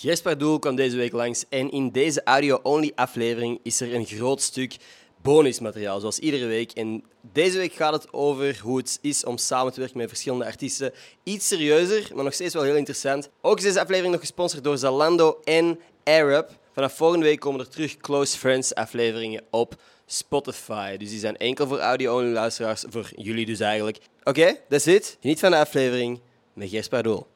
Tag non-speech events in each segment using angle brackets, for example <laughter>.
Jesper Doel kwam deze week langs en in deze audio-only aflevering is er een groot stuk bonusmateriaal, zoals iedere week. En deze week gaat het over hoe het is om samen te werken met verschillende artiesten. Iets serieuzer, maar nog steeds wel heel interessant. Ook is deze aflevering nog gesponsord door Zalando en AirUp. Vanaf volgende week komen er terug Close Friends afleveringen op Spotify. Dus die zijn enkel voor audio-only luisteraars, voor jullie dus eigenlijk. Oké, okay, that's it. Geniet van de aflevering met Jesper Doel.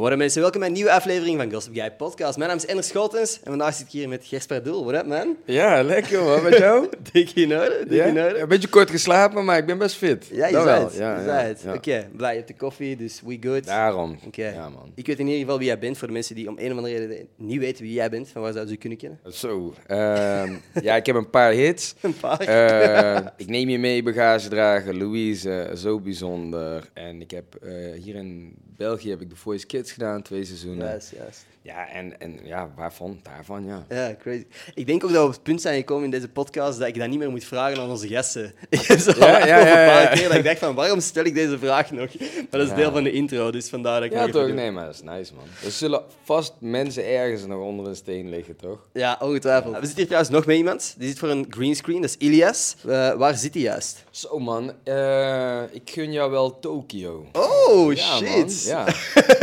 Worden mensen, welkom bij een nieuwe aflevering van Gossip Guy Podcast. Mijn naam is Ender Schotens en vandaag zit ik hier met Jesper Doel. What up, man? Ja, lekker man. Met jou? <laughs> dik in orde, dik ja? in orde. Een beetje kort geslapen, maar ik ben best fit. Ja, je wel. het. Ja, je ja, zei het. ja. Oké, blij, je hebt de koffie, dus we good. Daarom. Oké. Ja, man. Ik weet in ieder geval wie jij bent, voor de mensen die om een of andere reden niet weten wie jij bent. Van waar zouden ze je kunnen kennen? Zo. ehm, ja, ik heb een paar hits. <laughs> Een paar. Eh, ik neem je mee, bagage dragen, Louise, eh, zo bijzonder. En ik heb eh, hier in België heb ik de Voice Kids gedaan, twee seizoenen. Juist, juist. Ja, en, en ja, waarvan? Daarvan, ja. Ja, crazy. Ik denk ook dat we op het punt zijn gekomen in deze podcast dat ik dat niet meer moet vragen aan onze gasten. <laughs> Ik heb zo Ja, ja, ja, paar ja. keer dat ik dacht van, waarom stel ik deze vraag nog? Maar dat is Ja. deel van de intro, dus vandaar dat ik Ja, even toch? Nee, maar dat is nice, man. Er zullen vast mensen ergens nog onder een steen liggen, toch? Ja, ongetwijfeld. We zitten hier trouwens nog met iemand. Die zit voor een greenscreen, dat is Ilias. Eh, waar zit hij juist? Zo, man. Eh, ik gun jou wel Tokio. Oh, Ja, man. shit. Ja.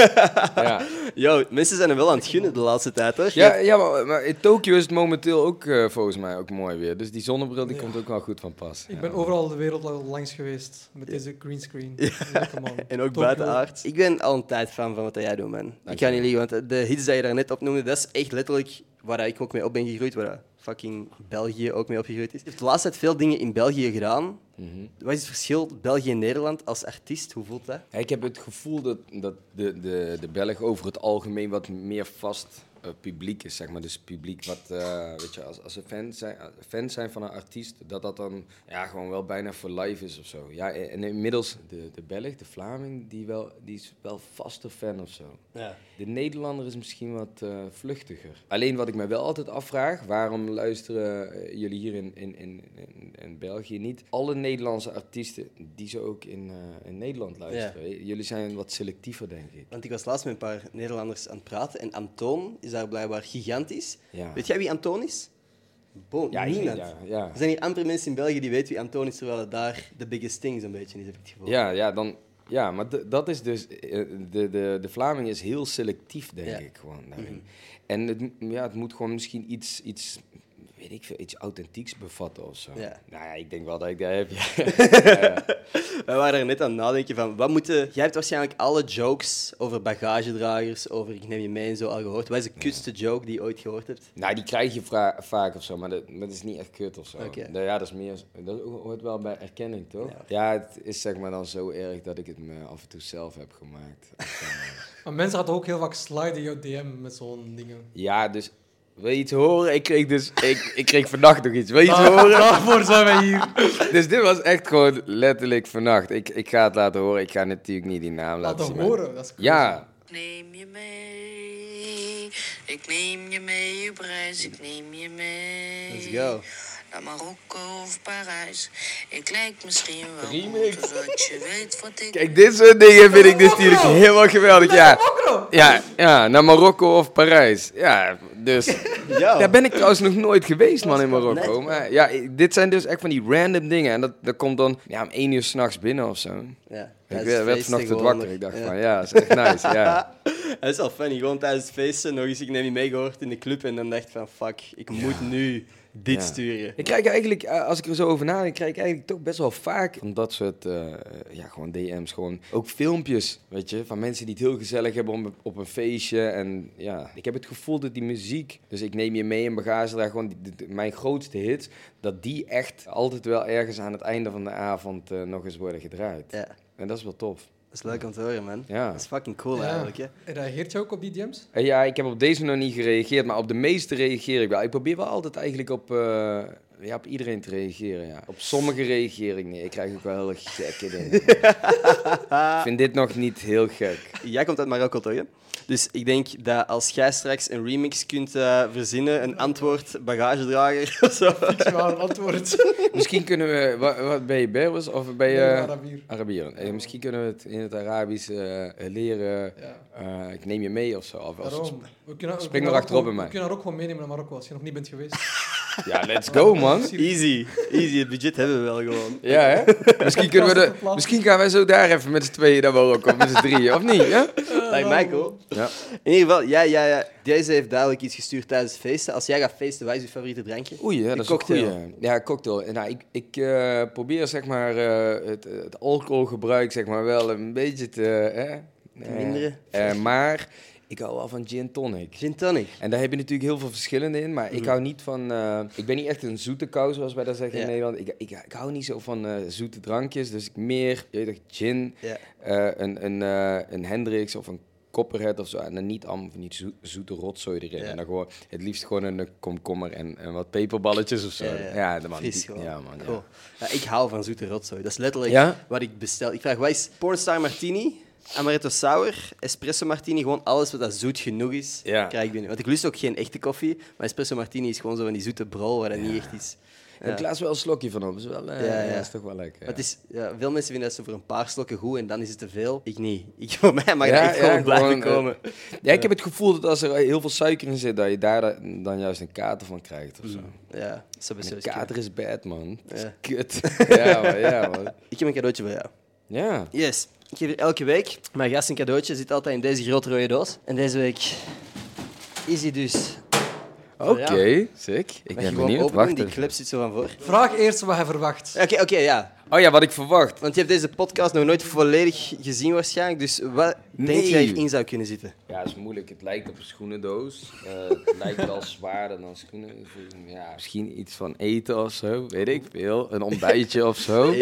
<laughs> ja. Yo, mensen zijn er wel aan het gunnen de laatste tijd, hoor. Ja, ja maar, maar in Tokio is het momenteel ook eh, volgens mij ook mooi weer. Dus die zonnebril die Ja. komt ook wel goed van pas. Ik Ja. ben overal de wereld al langs geweest met deze greenscreen. Lekker man. <laughs> En ook Tokyo. buitenaard. Ik ben al een tijd fan van wat jij doet, man. Ik ga niet liegen, want de hits die je daar net opnoemde, dat is echt letterlijk waar ik ook mee op ben gegroeid, waar fucking België ook mee opgegroeid is. Je hebt de laatste tijd veel dingen in België gedaan. Mhm. Wat is het verschil België en Nederland als artiest? Hoe voelt dat? Ja, ik heb het gevoel dat, dat de, de, de Belg over het algemeen wat meer vast eh, publiek is, zeg maar. Dus publiek wat, eh, weet je, als, als ze fans zijn, fans zijn van een artiest, dat dat dan ja, gewoon wel bijna voor live is of zo. Ja, en inmiddels de, de Belg, de Vlaming, die, wel, die is wel vaste fan of zo. Ja. De Nederlander is misschien wat eh, vluchtiger. Alleen wat ik me wel altijd afvraag, waarom luisteren eh, jullie hier in, in, in, in, in België niet alle Nederlandse artiesten die ze ook in, eh, in Nederland luisteren? Jullie zijn wat selectiever, denk ik. Want ik was laatst met een paar Nederlanders aan het praten en Antoon is daar blijkbaar gigantisch. Ja. Weet jij wie Antoon is? Ja, niemand. ja, ja. Er zijn hier amper mensen in België die weten wie Antoon is, terwijl het daar de biggest thing zo'n beetje is, heb ik het gevoel. Ja, ja, dan, ja maar dat is dus... eh, De, de, de Vlaming is heel selectief, denk ik, gewoon daarin. En het, ja, het moet gewoon misschien iets... iets weet ik veel, iets authentieks bevatten of zo. Ja. Nou ja, ik denk wel dat ik dat heb. Ja. <laughs> Wij waren er net aan het nadenken van, wat moeten... Jij hebt waarschijnlijk alle jokes over bagagedragers, over ik neem je mee en zo al gehoord. Wat is de kutste joke die je ooit gehoord hebt? Nou, die krijg je vra- vaak of zo, maar dat, dat is niet echt kut of zo. Oké. Da- Ja, dat is meer, dat hoort wel bij erkenning, toch? Ja. het is zeg maar dan zo erg dat ik het me af en toe zelf heb gemaakt. <laughs> Maar mensen gaan toch ook heel vaak sliden in jouw DM met zo'n dingen. ja, dus wil je iets horen? Ik kreeg dus, ik, ik kreeg vannacht nog iets. Wil je iets <laughs> horen? Daarvoor zijn wij hier. Dus dit was echt gewoon letterlijk vannacht. Ik, ik ga het laten horen. Ik ga natuurlijk niet die naam laten Laten zien. maar- horen, dat is crazy. Ja, Ik neem je mee, ik neem je mee op reis, ik neem je mee. Let's go. Naar Marokko of Parijs. Ik lijk misschien wel Remix. zodat je weet wat ik kijk, dit soort dingen vind ik dus natuurlijk helemaal geweldig. Ja, ja, ja, naar Marokko of Parijs. Ja, dus... <laughs> Ja. Daar ben ik trouwens nog nooit geweest, man, in Marokko. Maar ja, dit zijn dus echt van die random dingen. En dat, dat komt dan ja, om één uur s'nachts binnen of zo. Ja. Ik werd, werd vanochtend wakker. Ik dacht Ja. van, ja, dat is echt nice, ja. <laughs> Dat is wel funny, gewoon tijdens het feesten nog eens, ik neem je meegehoord in de club en dan dacht ik van, fuck, ik moet nu dit Ja. sturen. Ik krijg eigenlijk, eh, als ik er zo over nadenk, krijg ik eigenlijk toch best wel vaak van dat soort, eh, ja, gewoon DM's, gewoon ook filmpjes, weet je, van mensen die het heel gezellig hebben op, op een feestje. En ja, ik heb het gevoel dat die muziek, dus ik neem je mee in bagage, draag gewoon die- die- mijn grootste hits, dat die echt altijd wel ergens aan het einde van de avond eh, nog eens worden gedraaid. Ja, En dat is wel tof. Dat is leuk om te horen, man. Ja. Dat is fucking cool Ja. eigenlijk, hè. Reageert je ook op die DM's? Eh, Ja, ik heb op deze nog niet gereageerd, maar op de meeste reageer ik wel. Ik probeer wel altijd eigenlijk op, eh, ja, op iedereen te reageren, ja. Op sommige reageer ik niet. Ik krijg ook wel hele gekke dingen. <laughs> ik vind dit nog niet heel gek. Jij komt uit Marokko, toch? Hè? Dus ik denk dat als jij straks een remix kunt eh, verzinnen, een antwoord bagagedrager of zo. Een antwoord. <laughs> Misschien kunnen we... Wat, wat ben je, Berbers of ben je... Nee, Arabier. Arabier. Eh, misschien kunnen we het in het Arabisch eh, leren. Ja. Eh, ik neem je mee of zo. Of, of- Daarom. We kunnen, we Spring maar achterop bij mij. We kunnen haar ook gewoon meenemen naar Marokko als je nog niet bent geweest. <laughs> ja, let's go, man. Easy. Easy, het budget hebben we wel gewoon. Ja, hè? <laughs> Misschien, kunnen we de, misschien gaan wij zo daar even met z'n tweeën naar Marokko, met z'n drieën, of niet? Ja? Lijkt mij cool. Ja. In ieder geval, ja, ja, ja. Deze heeft duidelijk iets gestuurd tijdens het feesten. Als jij gaat feesten, wat is je favoriete drankje? Oei, ja, Een dat is een cocktail. goeie. Ja, cocktail. Nou, ik, ik eh, probeer zeg maar eh, het, het alcoholgebruik zeg maar wel een beetje te... eh, Te minderen. eh, maar ik hou wel van gin tonic. Gin tonic. En daar heb je natuurlijk heel veel verschillende in, maar ik hou niet van... eh, ik ben niet echt een zoete kou, zoals wij dat zeggen in Nederland. Ik, ik, ik hou niet zo van eh, zoete drankjes, dus ik meer je weet gin, eh, een, een, een Hendrix of een Copperhead of zo. En dan niet allemaal van die zo- zoete rotzooi erin. En dan gewoon het liefst gewoon een komkommer en, en wat peperballetjes of zo. Ja, Ja, ja. de man, die- ja, man. Cool. Ja. Ja, ik hou van zoete rotzooi. Dat is letterlijk wat ik bestel. Ik vraag, wat is pornstar martini, amaretto sour, espresso martini, gewoon alles wat dat zoet genoeg is, Ja. krijg ik binnen. Want ik lust ook geen echte koffie, maar espresso martini is gewoon zo van die zoete brol waar dat niet echt is. Ja. laatst wel een slokje van op. Is wel, eh, Ja, ja, ja. is toch wel lekker. Maar het is, ja, veel mensen vinden dat zo voor een paar slokken goed en dan is het te veel. Ik niet. Ik, <laughs> voor mij mag Ja, echt ja, gewoon blijven gewoon, eh, komen. Ja, ik heb het gevoel dat als er heel veel suiker in zit, dat je daar da- dan juist een kater van krijgt of zo. Ja, dat wel een kater is bad, man. Dat is Ja. Kut. <laughs> ja, man, ja, man. Ik heb een cadeautje voor jou. Ja. Yes. Ik geef hier elke week mijn gast een cadeautje. Zit altijd in deze grote rode doos. En deze week is hij dus. Oké, Ja. sick. Ik ben gewoon benieuwd. Wacht Die even. clip zit zo van voor. Vraag eerst wat hij verwacht. Oké, oké, ja. Oh ja, wat ik verwacht. Want je hebt deze podcast nog nooit volledig gezien waarschijnlijk. Dus wat denk Nee. je dat hierin zou kunnen zitten? Ja, het is moeilijk. Het lijkt op een schoenendoos. Eh, het <laughs> lijkt wel zwaarder dan schoenen. Ja, misschien iets van eten of zo. Weet ik veel. Een ontbijtje of zo. <laughs>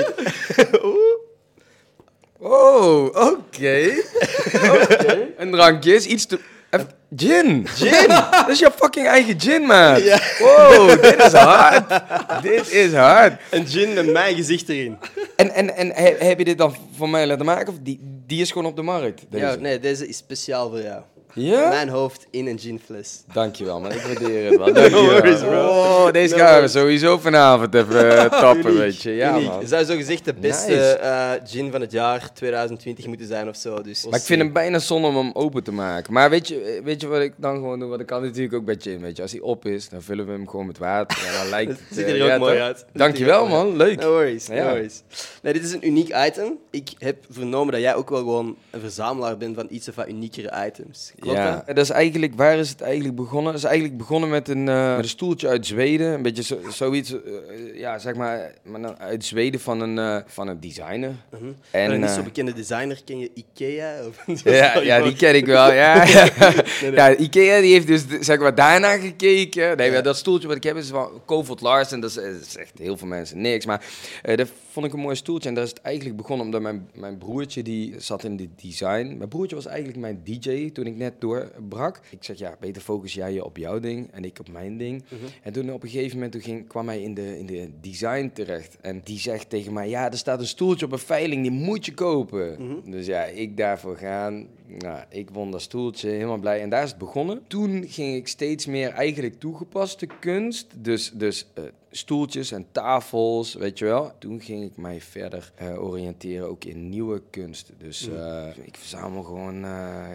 Oh, oké. <laughs> Oké. Een drankje is iets te... Even- Gin. Gin. Dat is jouw fucking eigen gin, man. Wow, dit is hard. dit is hard. Een gin met mijn gezicht erin. En, en, en he- heb je dit dan voor mij laten maken? Of die, die is gewoon op de markt? Deze? Ja, nee, deze is speciaal voor jou. Ja? Mijn hoofd in een ginfles. Dankjewel, man. Ik waardeer het wel. <laughs> Dankjewel. worries, bro. Oh, deze No gaan we sowieso vanavond even eh, <laughs> tappen, weet je. Ja, uniek. man. Het zou zo gezegd de beste Nice. eh, gin van het jaar 2020 moeten zijn of zo. Dus Maar ik vind hem bijna zonde om hem open te maken. Maar weet je, weet je wat ik dan gewoon doe? Want ik kan natuurlijk ook bij gin, weet je. Als hij op is, dan vullen we hem gewoon met water. En dan lijkt <laughs> Het ziet eh, er ook ja, mooi toch? uit. Dankjewel, man. Leuk. No worries, no Ja. worries. Nee, dit is een uniek item. Ik heb vernomen dat jij ook wel gewoon een verzamelaar bent van iets of wat uniekere items. Klopt ja, dat? dat is eigenlijk, waar is het eigenlijk begonnen? Het is eigenlijk begonnen met een, eh, met een stoeltje uit Zweden. Een beetje zo, zoiets, eh, ja, zeg maar, maar dan uit Zweden van een, eh, van een designer. Mhm. En, En niet eh, zo bekende designer, ken je Ikea? <laughs> Of Ja, ja, die ken ik wel. Ja, ja. <laughs> nee. <laughs> ja Ikea die heeft dus zeg maar daarna gekeken. Nee, Ja. dat stoeltje wat ik heb is van Covert Larsen. Dat is, eh, dat is echt heel veel mensen niks. Maar eh, dat vond ik een mooi stoeltje. En daar is het eigenlijk begonnen omdat mijn, mijn broertje die zat in de design. Mijn broertje was eigenlijk mijn DJ toen ik net doorbrak. Ik zeg ja, beter focus jij je op jouw ding en ik op mijn ding. En toen op een gegeven moment toen ging, kwam hij in de, in de design terecht. En die zegt tegen mij, ja, er staat een stoeltje op een veiling, die moet je kopen. Dus ja, ik daarvoor gaan. Nou, ik won dat stoeltje, helemaal blij. En daar is het begonnen. Toen ging ik steeds meer eigenlijk toegepaste kunst. Dus, dus eh, stoeltjes en tafels, weet je wel. Toen ging ik mij verder eh, oriënteren ook in nieuwe kunst. Dus eh, ik verzamel gewoon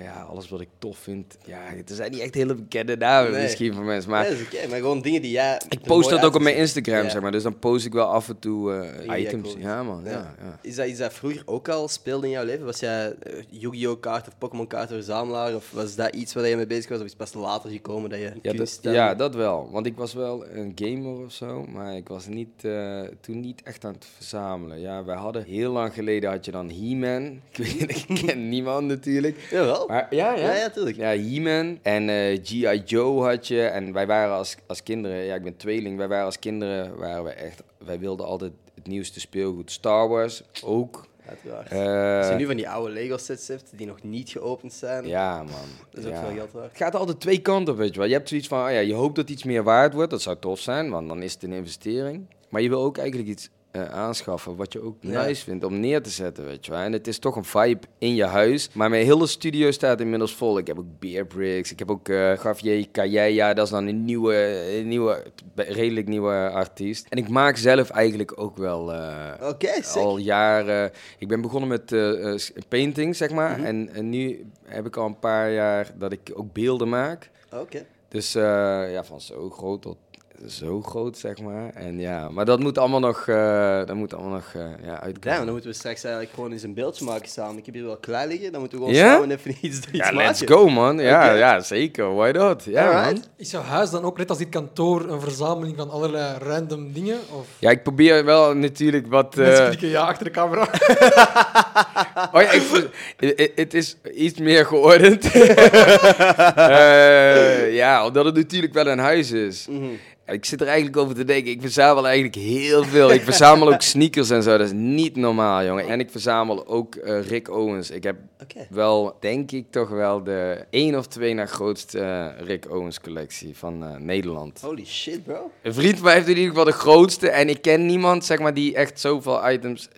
ja, alles wat ik tof vind. Ja, er zijn niet echt hele bekende namen Nee. misschien van mensen, Maar, dat is maar gewoon dingen die jij... Ik post dat ook op mijn. Instagram, Ja. zeg maar. Dus dan post ik wel af en toe Ja, items. Ja, man. Ja. Ja. Ja, Is, dat, is dat vroeger ook al speelde in jouw leven? Was jij Yu-Gi-Oh! kaart of Pokémon kaart verzamelaar? Of was dat iets waar je mee bezig was? Of is pas later gekomen dat je Ja, dat, ja, dat wel. Want ik was wel een gamer of zo, maar ik was niet, eh, toen niet echt aan het verzamelen. Ja, wij hadden heel lang geleden had je dan He-Man. <laughs> Ik weet ik ken niemand natuurlijk. Jawel. Maar ja, ja. Ja, ja, tuurlijk. Ja, He-Man en eh G.I. Joe had je. En wij waren als, als kinderen, ja, ik ben tweeling, wij waren als kinderen, waren we echt, wij wilden altijd het nieuwste speelgoed. Star Wars ook. Uiteraard. Eh, Als je nu van die oude Lego-sets hebt die nog niet geopend zijn, ja, man. dat is ook ja. veel geld waard. Het gaat altijd twee kanten weet je wel. Je hebt zoiets van, oh ja, je hoopt dat iets meer waard wordt. Dat zou tof zijn, want dan is het een investering. Maar je wil ook eigenlijk iets eh, aanschaffen wat je ook Ja. nice vindt om neer te zetten, weet je wel. En het is toch een vibe in je huis. Maar mijn hele studio staat inmiddels vol. Ik heb ook Beer Bricks, ik heb ook eh Javier Calleja. Dat is dan een nieuwe, een nieuwe, redelijk nieuwe artiest. En ik maak zelf eigenlijk ook wel... eh, al jaren. Ik ben begonnen met painting, zeg maar. Mhm. en, en nu heb ik al een paar jaar dat ik ook beelden maak. Oké. Dus ja, van zo groot tot zo groot, zeg maar. En ja, maar dat moet allemaal nog, eh dat moet allemaal nog eh ja, Ja, uitkomen. dan moeten we straks eigenlijk gewoon eens een beeldje maken samen. Ik heb hier wel klaar liggen, dan moeten we gewoon Ja? samen even iets, iets Ja, maken. let's go, man. Ja, ja zeker. Why not? Ja, man. Is jouw huis dan ook net als dit kantoor een verzameling van allerlei random dingen? Of Ja, ik probeer wel natuurlijk wat... eh, mensen knikken ja achter de camera? <laughs> Oh ja, het- is iets meer geordend. <laughs> Eh, ja, omdat het natuurlijk wel een huis is. Mhm. Ik zit er eigenlijk over te denken. Ik verzamel eigenlijk heel veel. Ik verzamel ook <laughs> sneakers en zo. Dat is niet normaal, jongen. En ik verzamel ook eh, Rick Owens. Ik heb wel, denk ik, toch wel de één of twee na grootste eh, Rick Owens collectie van eh, Nederland. Holy shit, bro. Een vriend van mij heeft in ieder geval de grootste. En ik ken niemand, zeg maar, die echt zoveel items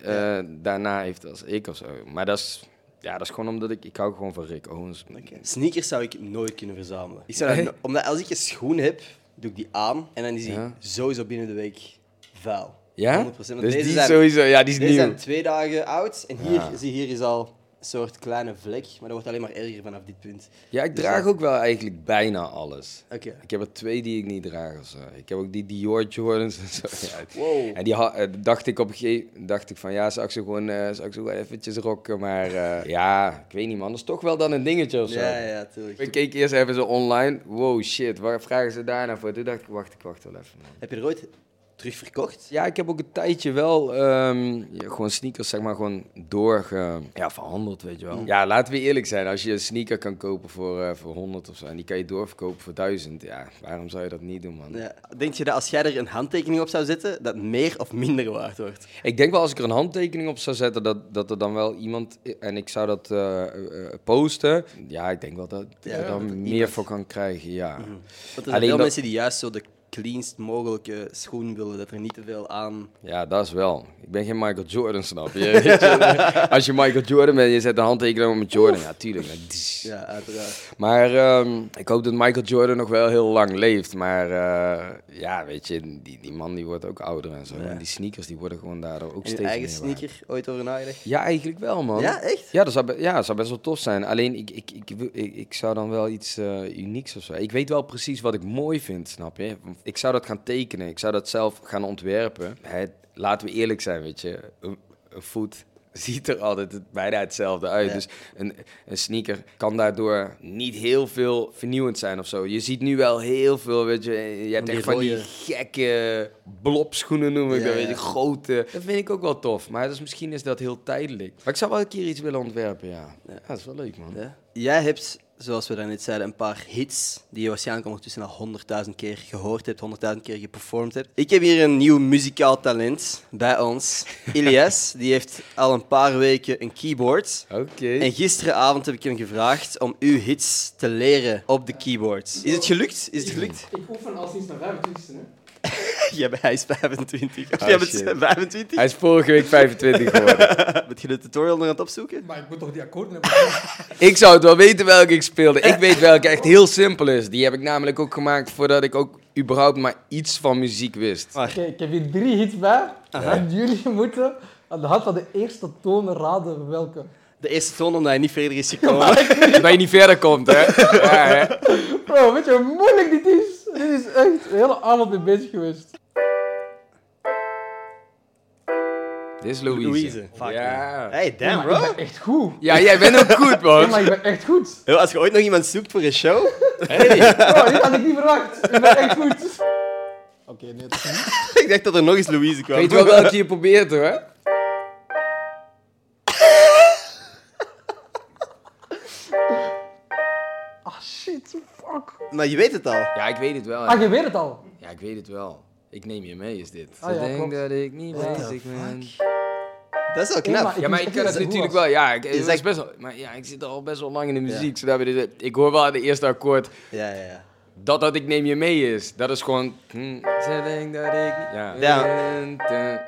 daarna heeft als ik of zo. Maar dat is, ja, dat is gewoon omdat ik, ik hou gewoon van Rick Owens. Sneakers zou ik nooit kunnen verzamelen. Ik zou <laughs> no- omdat als ik een schoen heb, doe ik die aan en dan is die Ja. sowieso binnen de week vuil. Ja? 100%. Want Dus deze die zijn, sowieso, ja, die is deze nieuw. zijn twee dagen oud en hier, zie hier is al soort kleine vlek, maar dat wordt alleen maar erger vanaf dit punt. Ja, ik Dus draag ook wel eigenlijk bijna alles. Oké. Ik heb er twee die ik niet draag of zo. Ik heb ook die Dior Jordans en zo. <laughs> Ja. Wow. En die eh, dacht ik op een gegeven dacht ik van ja, zou ik ze gewoon, eh, zou ik ze gewoon eventjes rocken. Maar eh, ja, ik weet niet man, dat is toch wel dan een dingetje of zo. Ja, ja, tuurlijk. Ik keek eerst even zo online. Wow, shit, waar vragen ze daarna voor? Toen dacht ik, wacht, ik wacht wel even. Man. Heb je er ooit terug verkocht? Ja, ik heb ook een tijdje wel ehm, ja, gewoon sneakers, zeg maar, gewoon doorge... Ja, verhandeld, weet je wel. Mm. Ja, laten we eerlijk zijn. Als je een sneaker kan kopen voor, eh, voor 100 of zo en die kan je doorverkopen voor 1000, ja, waarom zou je dat niet doen, man? Ja. Denk je dat als jij er een handtekening op zou zetten, dat meer of minder waard wordt? Ik denk wel als ik er een handtekening op zou zetten, dat, dat er dan wel iemand... En ik zou dat eh, eh, posten. Ja, ik denk wel dat ik Ja, er dan er meer voor kan krijgen, ja. Want er zijn Alleen veel dat- mensen die juist zo de cleanst mogelijke schoen willen, dat er niet te veel aan... Ja, dat is wel. Ik ben geen Michael Jordan, snap je? <laughs> Als je Michael Jordan bent en je zet een handtekening op met Jordan, ja, tuurlijk. ja, uiteraard. Maar ehm, ik hoop dat Michael Jordan nog wel heel lang leeft. Maar eh, ja, weet je, die, die man die wordt ook ouder en zo. Ja. En die sneakers die worden gewoon daardoor ook En steeds je eigen sneaker ooit over nagedacht? Ja, eigenlijk wel, man. Ja, echt? Ja, dat zou, ja, dat zou best wel tof zijn. Alleen, ik, ik, ik, ik, ik zou dan wel iets eh, unieks of zo. Ik weet wel precies wat ik mooi vind, snap je? Ik zou dat gaan tekenen. Ik zou dat zelf gaan ontwerpen. Hè, laten we eerlijk zijn, weet je. Een, een voet <laughs> ziet er altijd bijna hetzelfde uit. Ja. Dus een, een sneaker kan daardoor niet heel veel vernieuwend zijn of zo. Je ziet nu wel heel veel, weet je. Je hebt echt van die gekke blobschoenen, noem ik Ja, dat, weet je. Grote. Dat vind ik ook wel tof. Maar dus misschien is dat heel tijdelijk. Maar ik zou wel een keer iets willen ontwerpen, ja. Ja, dat is wel leuk, man. Ja. Jij hebt, zoals we daarnet zeiden, een paar hits die je waarschijnlijk ondertussen al honderdduizend keer gehoord hebt, honderdduizend keer geperformed hebt. Ik heb hier een nieuw muzikaal talent bij ons. <laughs> Ilias, die heeft al een paar weken een keyboard. Oké. En gisteravond heb ik hem gevraagd om uw hits te leren op de keyboard. Is het gelukt? Is het gelukt? Ik oefen al sinds mijn 25 e <laughs> Ja, hij is 25. Of Oh, jij bent shit. 25? Hij is vorige week 25 geworden. <laughs> Ben je de tutorial nog aan het opzoeken? Maar ik moet toch die akkoorden hebben. <laughs> ik zou het wel weten welke ik speelde. Ik weet welke echt heel simpel is. Die heb ik namelijk ook gemaakt voordat ik ook überhaupt maar iets van muziek wist. Ik heb hier drie hits bij. En jullie moeten aan de hand van de eerste toon raden welke. de eerste toon omdat hij niet verder is gekomen. Dat je niet verder komt, hè? Ja, hè? Bro, weet je hoe moeilijk dit is? Dit is echt de hele avond mee bezig geweest. Dit is Louise. Louise. Fuck, Ja. Hey, damn, bro. ik ben echt goed. Ja, jij bent ook goed, <laughs> Ja, man. maar ik ben echt goed. Yo, als je ooit nog iemand zoekt voor een show, <laughs> Bro, dit had ik niet verwacht. Ik ben echt goed. Oké, nee, dat is niet. <laughs> ik dacht dat er nog eens Louise kwam. Weet je wel welke je probeert, hoor? Ah, shit. Maar je weet het al. Ja, ik weet het wel. Ah, je weet het al. Ja, ik weet het wel. Ik neem je mee, is dit. Ah, ja, denkt klopt. dat ik niet What bezig ben. Dat is wel knap. maar Ja, maar ik kan niet het dat natuurlijk wel. Ja, ik, Je het is zegt- best wel, maar ja, ik zit al best wel lang in de muziek. zodat we dit- ik hoor wel de eerste akkoord Ja, ja, ja. Dat dat ik neem je mee is. Dat is gewoon. Hm, ze denkt dat ik. Ja. Ja. ja.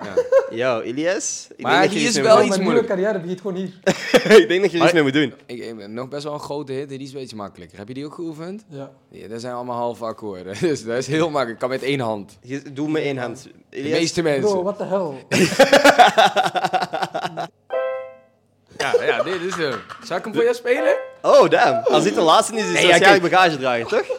Yo, Ilias. ik Maar denk dat je die er is iets wel mee iets Mijn moeilijk. carrière begint gewoon hier. <laughs> ik denk dat je er iets mee moet doen. Ik, ik nog best wel een grote hit, die is een beetje makkelijker. Heb je die ook geoefend? Ja. Ja, dat zijn allemaal halve akkoorden. <laughs> Dus dat is heel makkelijk. Ik kan met één hand. Je- Doe met één hand. De meeste mensen. Bro, what the hell? <laughs> Ja, ja, dit is hem. Zal ik hem voor jou spelen? Oh, damn. Als dit de laatste is, is het ja, waarschijnlijk bagagedrager, toch?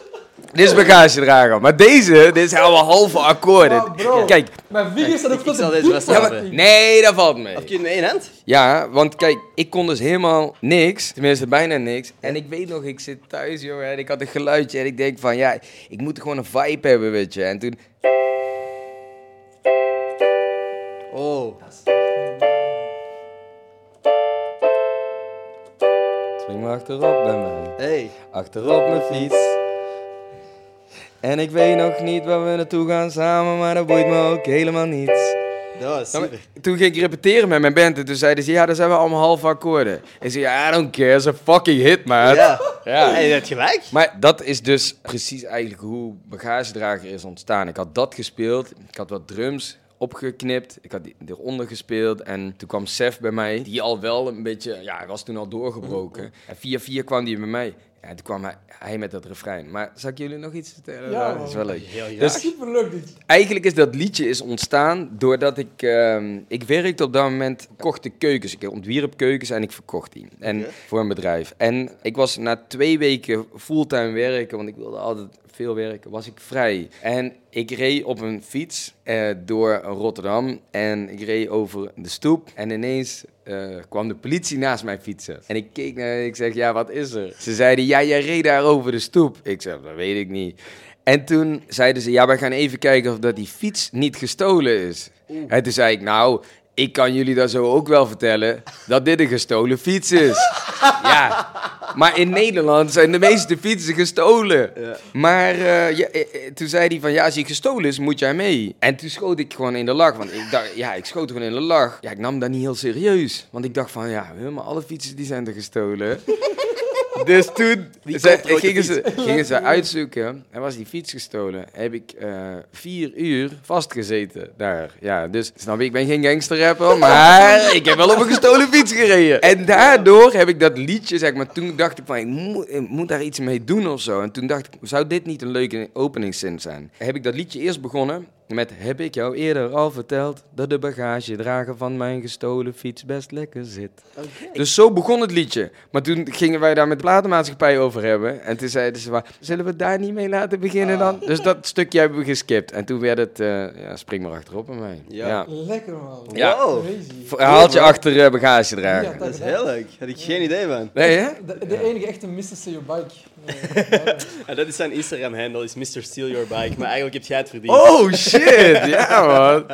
Dit is bagagedrager. Maar deze, dit zijn allemaal halve akkoorden. Maar bro. Kijk, Mijn vingers zijn ook ik tot de dat nee, dat valt mee. Of kun je met één hand? Ja, want kijk, ik kon dus helemaal niks. Tenminste, bijna niks. En ik weet nog, ik zit thuis, jongen, en ik had een geluidje. En ik denk van, ja, ik moet gewoon een vibe hebben, weet je. En toen... Oh. Spring maar achterop bij mij. Hey. Achterop mijn fiets. En ik weet nog niet waar we naartoe gaan samen, maar dat boeit me ook helemaal niet. Dat was super. Toen ging ik repeteren met mijn band en toen zeiden ze, ja, dat zijn we allemaal halve akkoorden. Ik zei, ja, I don't care, it's a fucking hit, man. Ja. Ja. Hey, je hebt gelijk. Maar dat is dus precies eigenlijk hoe bagagedrager is ontstaan. Ik had dat gespeeld, ik had wat drums opgeknipt, ik had die eronder gespeeld en toen kwam Sef bij mij, die al wel een beetje, ja, hij was toen al doorgebroken. En via via kwam die bij mij. Ja, toen kwam hij, hij met dat refrein. Maar zal ik jullie nog iets vertellen? Ja, dat is wel leuk. Heel graag. Dus Superleuk dit. Eigenlijk is dat liedje is ontstaan doordat ik... ehm, ik werkte op dat moment, kocht de keukens. Ik ontwierp keukens en ik verkocht die. En voor een bedrijf. En ik was na twee weken fulltime werken, want ik wilde altijd veel werken, was ik vrij. En ik reed op een fiets eh, door Rotterdam en ik reed over de stoep. En ineens eh, kwam de politie naast mij fietsen. En ik keek naar ik zeg, ja, wat is er? Ze zeiden, ja, jij reed daar over de stoep. Ik zeg, dat weet ik niet. En toen zeiden ze, ja, wij gaan even kijken of dat die fiets niet gestolen is. En toen zei ik, nou, ik kan jullie dat zo ook wel vertellen, dat dit een gestolen fiets is. <laughs> ja, maar in Nederland zijn de meeste fietsen gestolen. Ja. Maar eh, ja, eh, eh, toen zei hij van, ja, als hij gestolen is, moet jij mee. En toen schoot ik gewoon in de lach, want ik dacht, ja, ik schoot gewoon in de lach. Ja, ik nam dat niet heel serieus, want ik dacht van, ja, helemaal alle fietsen die zijn er gestolen. Dus toen ze- er gingen, ze, gingen ze uitzoeken en was die fiets gestolen. Heb ik eh, vier uur vastgezeten daar. Ja, dus snap je, ik ben geen gangsterrapper, <laughs> maar ik heb wel op een gestolen fiets gereden. En daardoor heb ik dat liedje, zeg maar, toen dacht ik van, ik moet, ik moet daar iets mee doen of zo. En toen dacht ik, zou dit niet een leuke openingszin zijn? Heb ik dat liedje eerst begonnen met, heb ik jou eerder al verteld dat de bagagedrager van mijn gestolen fiets best lekker zit. Dus zo begon het liedje. Maar toen gingen wij daar met de platenmaatschappij over hebben. En toen zeiden ze, zullen we daar niet mee laten beginnen dan? Dus dat stukje hebben we geskipt. En toen werd het, eh, ja, spring maar achterop bij mij. Ja. Ja. Lekker man. Ja. Wow. Verhaaltje achter eh, bagagedrager. Ja, Dat is heel leuk. Had ik geen idee van. Nee, hè? De, de enige echte Your Bike. Ja, dat is zijn Instagram-handle, is Mr. Steal Your Bike. Maar eigenlijk heb jij het verdiend. Oh, shit! Ja, man.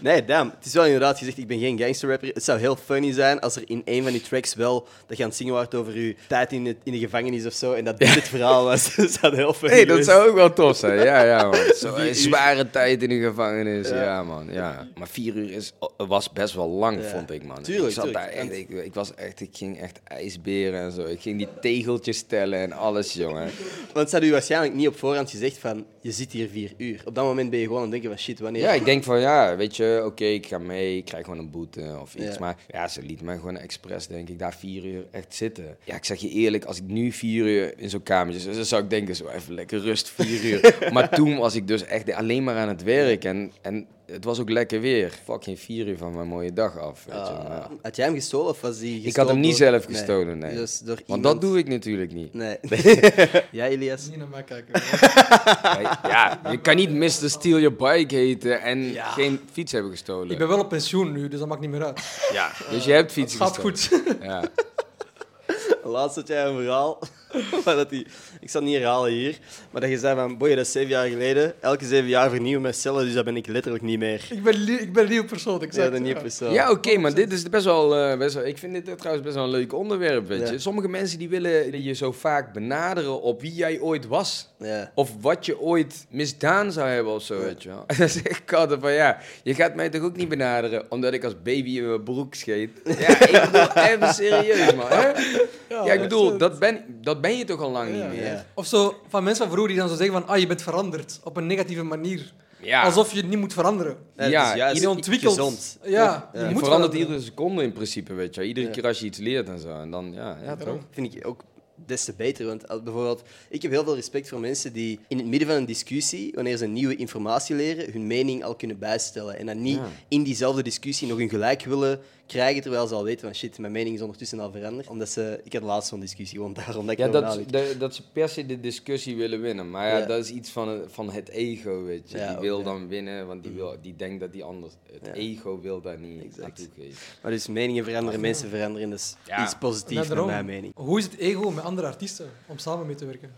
Nee, damn. Het is wel inderdaad gezegd, ik ben geen gangsterrapper. Het zou heel funny zijn als er in een van die tracks wel dat je aan het zingen wordt over je tijd in, het, in de gevangenis of zo. En dat dit het verhaal was. <laughs> dat zou heel funny Nee, dat zou ook wel tof zijn. Ja, ja, man. <laughs> Zo, een zware tijd in de gevangenis. Ja. Ja, man. Ja. Maar vier uur is, was best wel lang, Ja. vond ik, man. Tuurlijk, ik, zat tuurlijk. daar echt, ik, ik, was echt, ik ging echt ijsberen en zo. Ik ging die tegeltjes stellen en alles, jongen. Want ze hadden u waarschijnlijk niet op voorhand gezegd van, je zit hier vier uur. Op dat moment ben je gewoon aan het denken van, shit, wanneer... Ja, ik denk van ja, weet je, oké, ik ga mee, ik krijg gewoon een boete of iets. Ja. Maar ja, ze liet mij gewoon expres, denk ik, daar vier uur echt zitten. Ja, ik zeg je eerlijk, als ik nu vier uur in zo'n kamertje zit, dan zou ik denken, zo even lekker rust, vier uur. <laughs> maar toen was ik dus echt alleen maar aan het werk en, en het was ook lekker weer. Fucking vier uur van mijn mooie dag af, weet je. Ah, Maar had jij hem gestolen of was die ik had hem niet door- zelf gestolen, nee. Dus door Want iemand- dat doe ik natuurlijk niet. Nee. <laughs> ja, Elias? Niet naar mij kijken. Ja, je kan niet Mr. Steal Your Bike heten en Ja. geen fiets hebben gestolen. Ik ben wel op pensioen nu, dus dat maakt niet meer uit. Ja, dus je hebt fiets Het gaat gestolen. goed. Ja. <laughs> Laatst had jij een verhaal. <laughs> maar dat die, ik zal het niet herhalen hier. Maar dat je zei van, boy, dat is zeven jaar geleden. Elke zeven jaar vernieuwen mijn cellen, dus dat ben ik letterlijk niet meer. Ik ben, li- ik ben een nieuwe persoon, ik Ja, zeg de nieuwe persoon. Ja, oké, maar dit is best wel, eh, best wel... Ik vind dit trouwens best wel een leuk onderwerp, weet je. Ja. Sommige mensen die willen je zo vaak benaderen op wie jij ooit was. Ja. Of wat je ooit misdaan zou hebben of zo, weet je wel. En dan zeg ik altijd van, ja, je gaat mij toch ook niet benaderen omdat ik als baby in mijn broek scheet? Ja, ik bedoel, even serieus, man. Hè? Ja, ik bedoel, dat ben, dat ben je toch al lang niet meer? Ja. Of zo, van mensen van vroeger die dan zo zeggen van, ah, je bent veranderd. Op een negatieve manier. Ja. Alsof je het niet moet veranderen. Ja, Ja, juist Je ontwikkelt. gezond. Ja, Ja. je Je moet verandert veranderen. iedere seconde in principe, weet je. Iedere Ja. keer als je iets leert en zo. En dan, ja, ja toch? vind ik ook des te beter. Want bijvoorbeeld, ik heb heel veel respect voor mensen die in het midden van een discussie, wanneer ze nieuwe informatie leren, hun mening al kunnen bijstellen. En dan niet Ja. in diezelfde discussie nog hun gelijk willen krijgen, terwijl ze al weten van shit, mijn mening is ondertussen al veranderd. Omdat ze, ik had laatst zo'n discussie, gewoon daarom dat ik Ja, dat, nadenk. de- dat ze per se de discussie willen winnen. Maar ja, Ja. dat is iets van, het- van het ego, weet je. Ja, die wil ja. dan winnen, want die, wil, die denkt dat die anders... Het Ja. ego wil daar niet Exact. naartoe geven. Maar dus meningen veranderen, mensen veranderen, dat is Ja. iets positiefs naar mijn mening. Hoe is het ego met andere artiesten om samen mee te werken?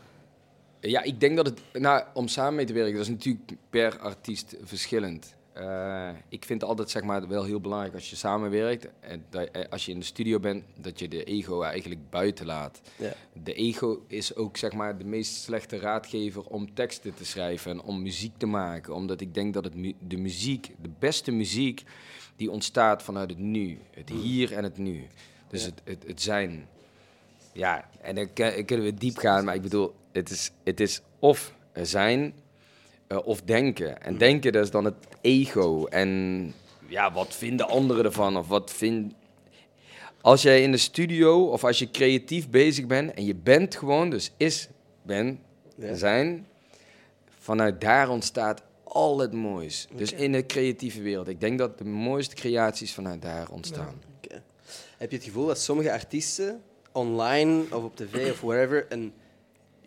Ja, ik denk dat het... Nou, om samen mee te werken, dat is natuurlijk per artiest verschillend. Eh, ik vind altijd zeg maar, wel heel belangrijk als je samenwerkt, en dat, eh, als je in de studio bent, dat je de ego eigenlijk buiten laat. Ja. De ego is ook zeg maar, de meest slechte raadgever om teksten te schrijven en om muziek te maken. Omdat ik denk dat het mu- de muziek, de beste muziek, die ontstaat vanuit het nu. Het hier en het nu. Dus Ja. het, het, het zijn. Ja, en dan kun- kunnen we diep gaan, maar ik bedoel, het is, het is of er zijn eh, of denken. En denken, dat is dan het ego. En ja, wat vinden anderen ervan? Of wat vind... Als jij in de studio of als je creatief bezig bent en je bent gewoon, dus is, ben, Ja. zijn, vanuit daar ontstaat al het moois. Dus in de creatieve wereld. Ik denk dat de mooiste creaties vanuit daar ontstaan. Heb je het gevoel dat sommige artiesten online of op tv of wherever een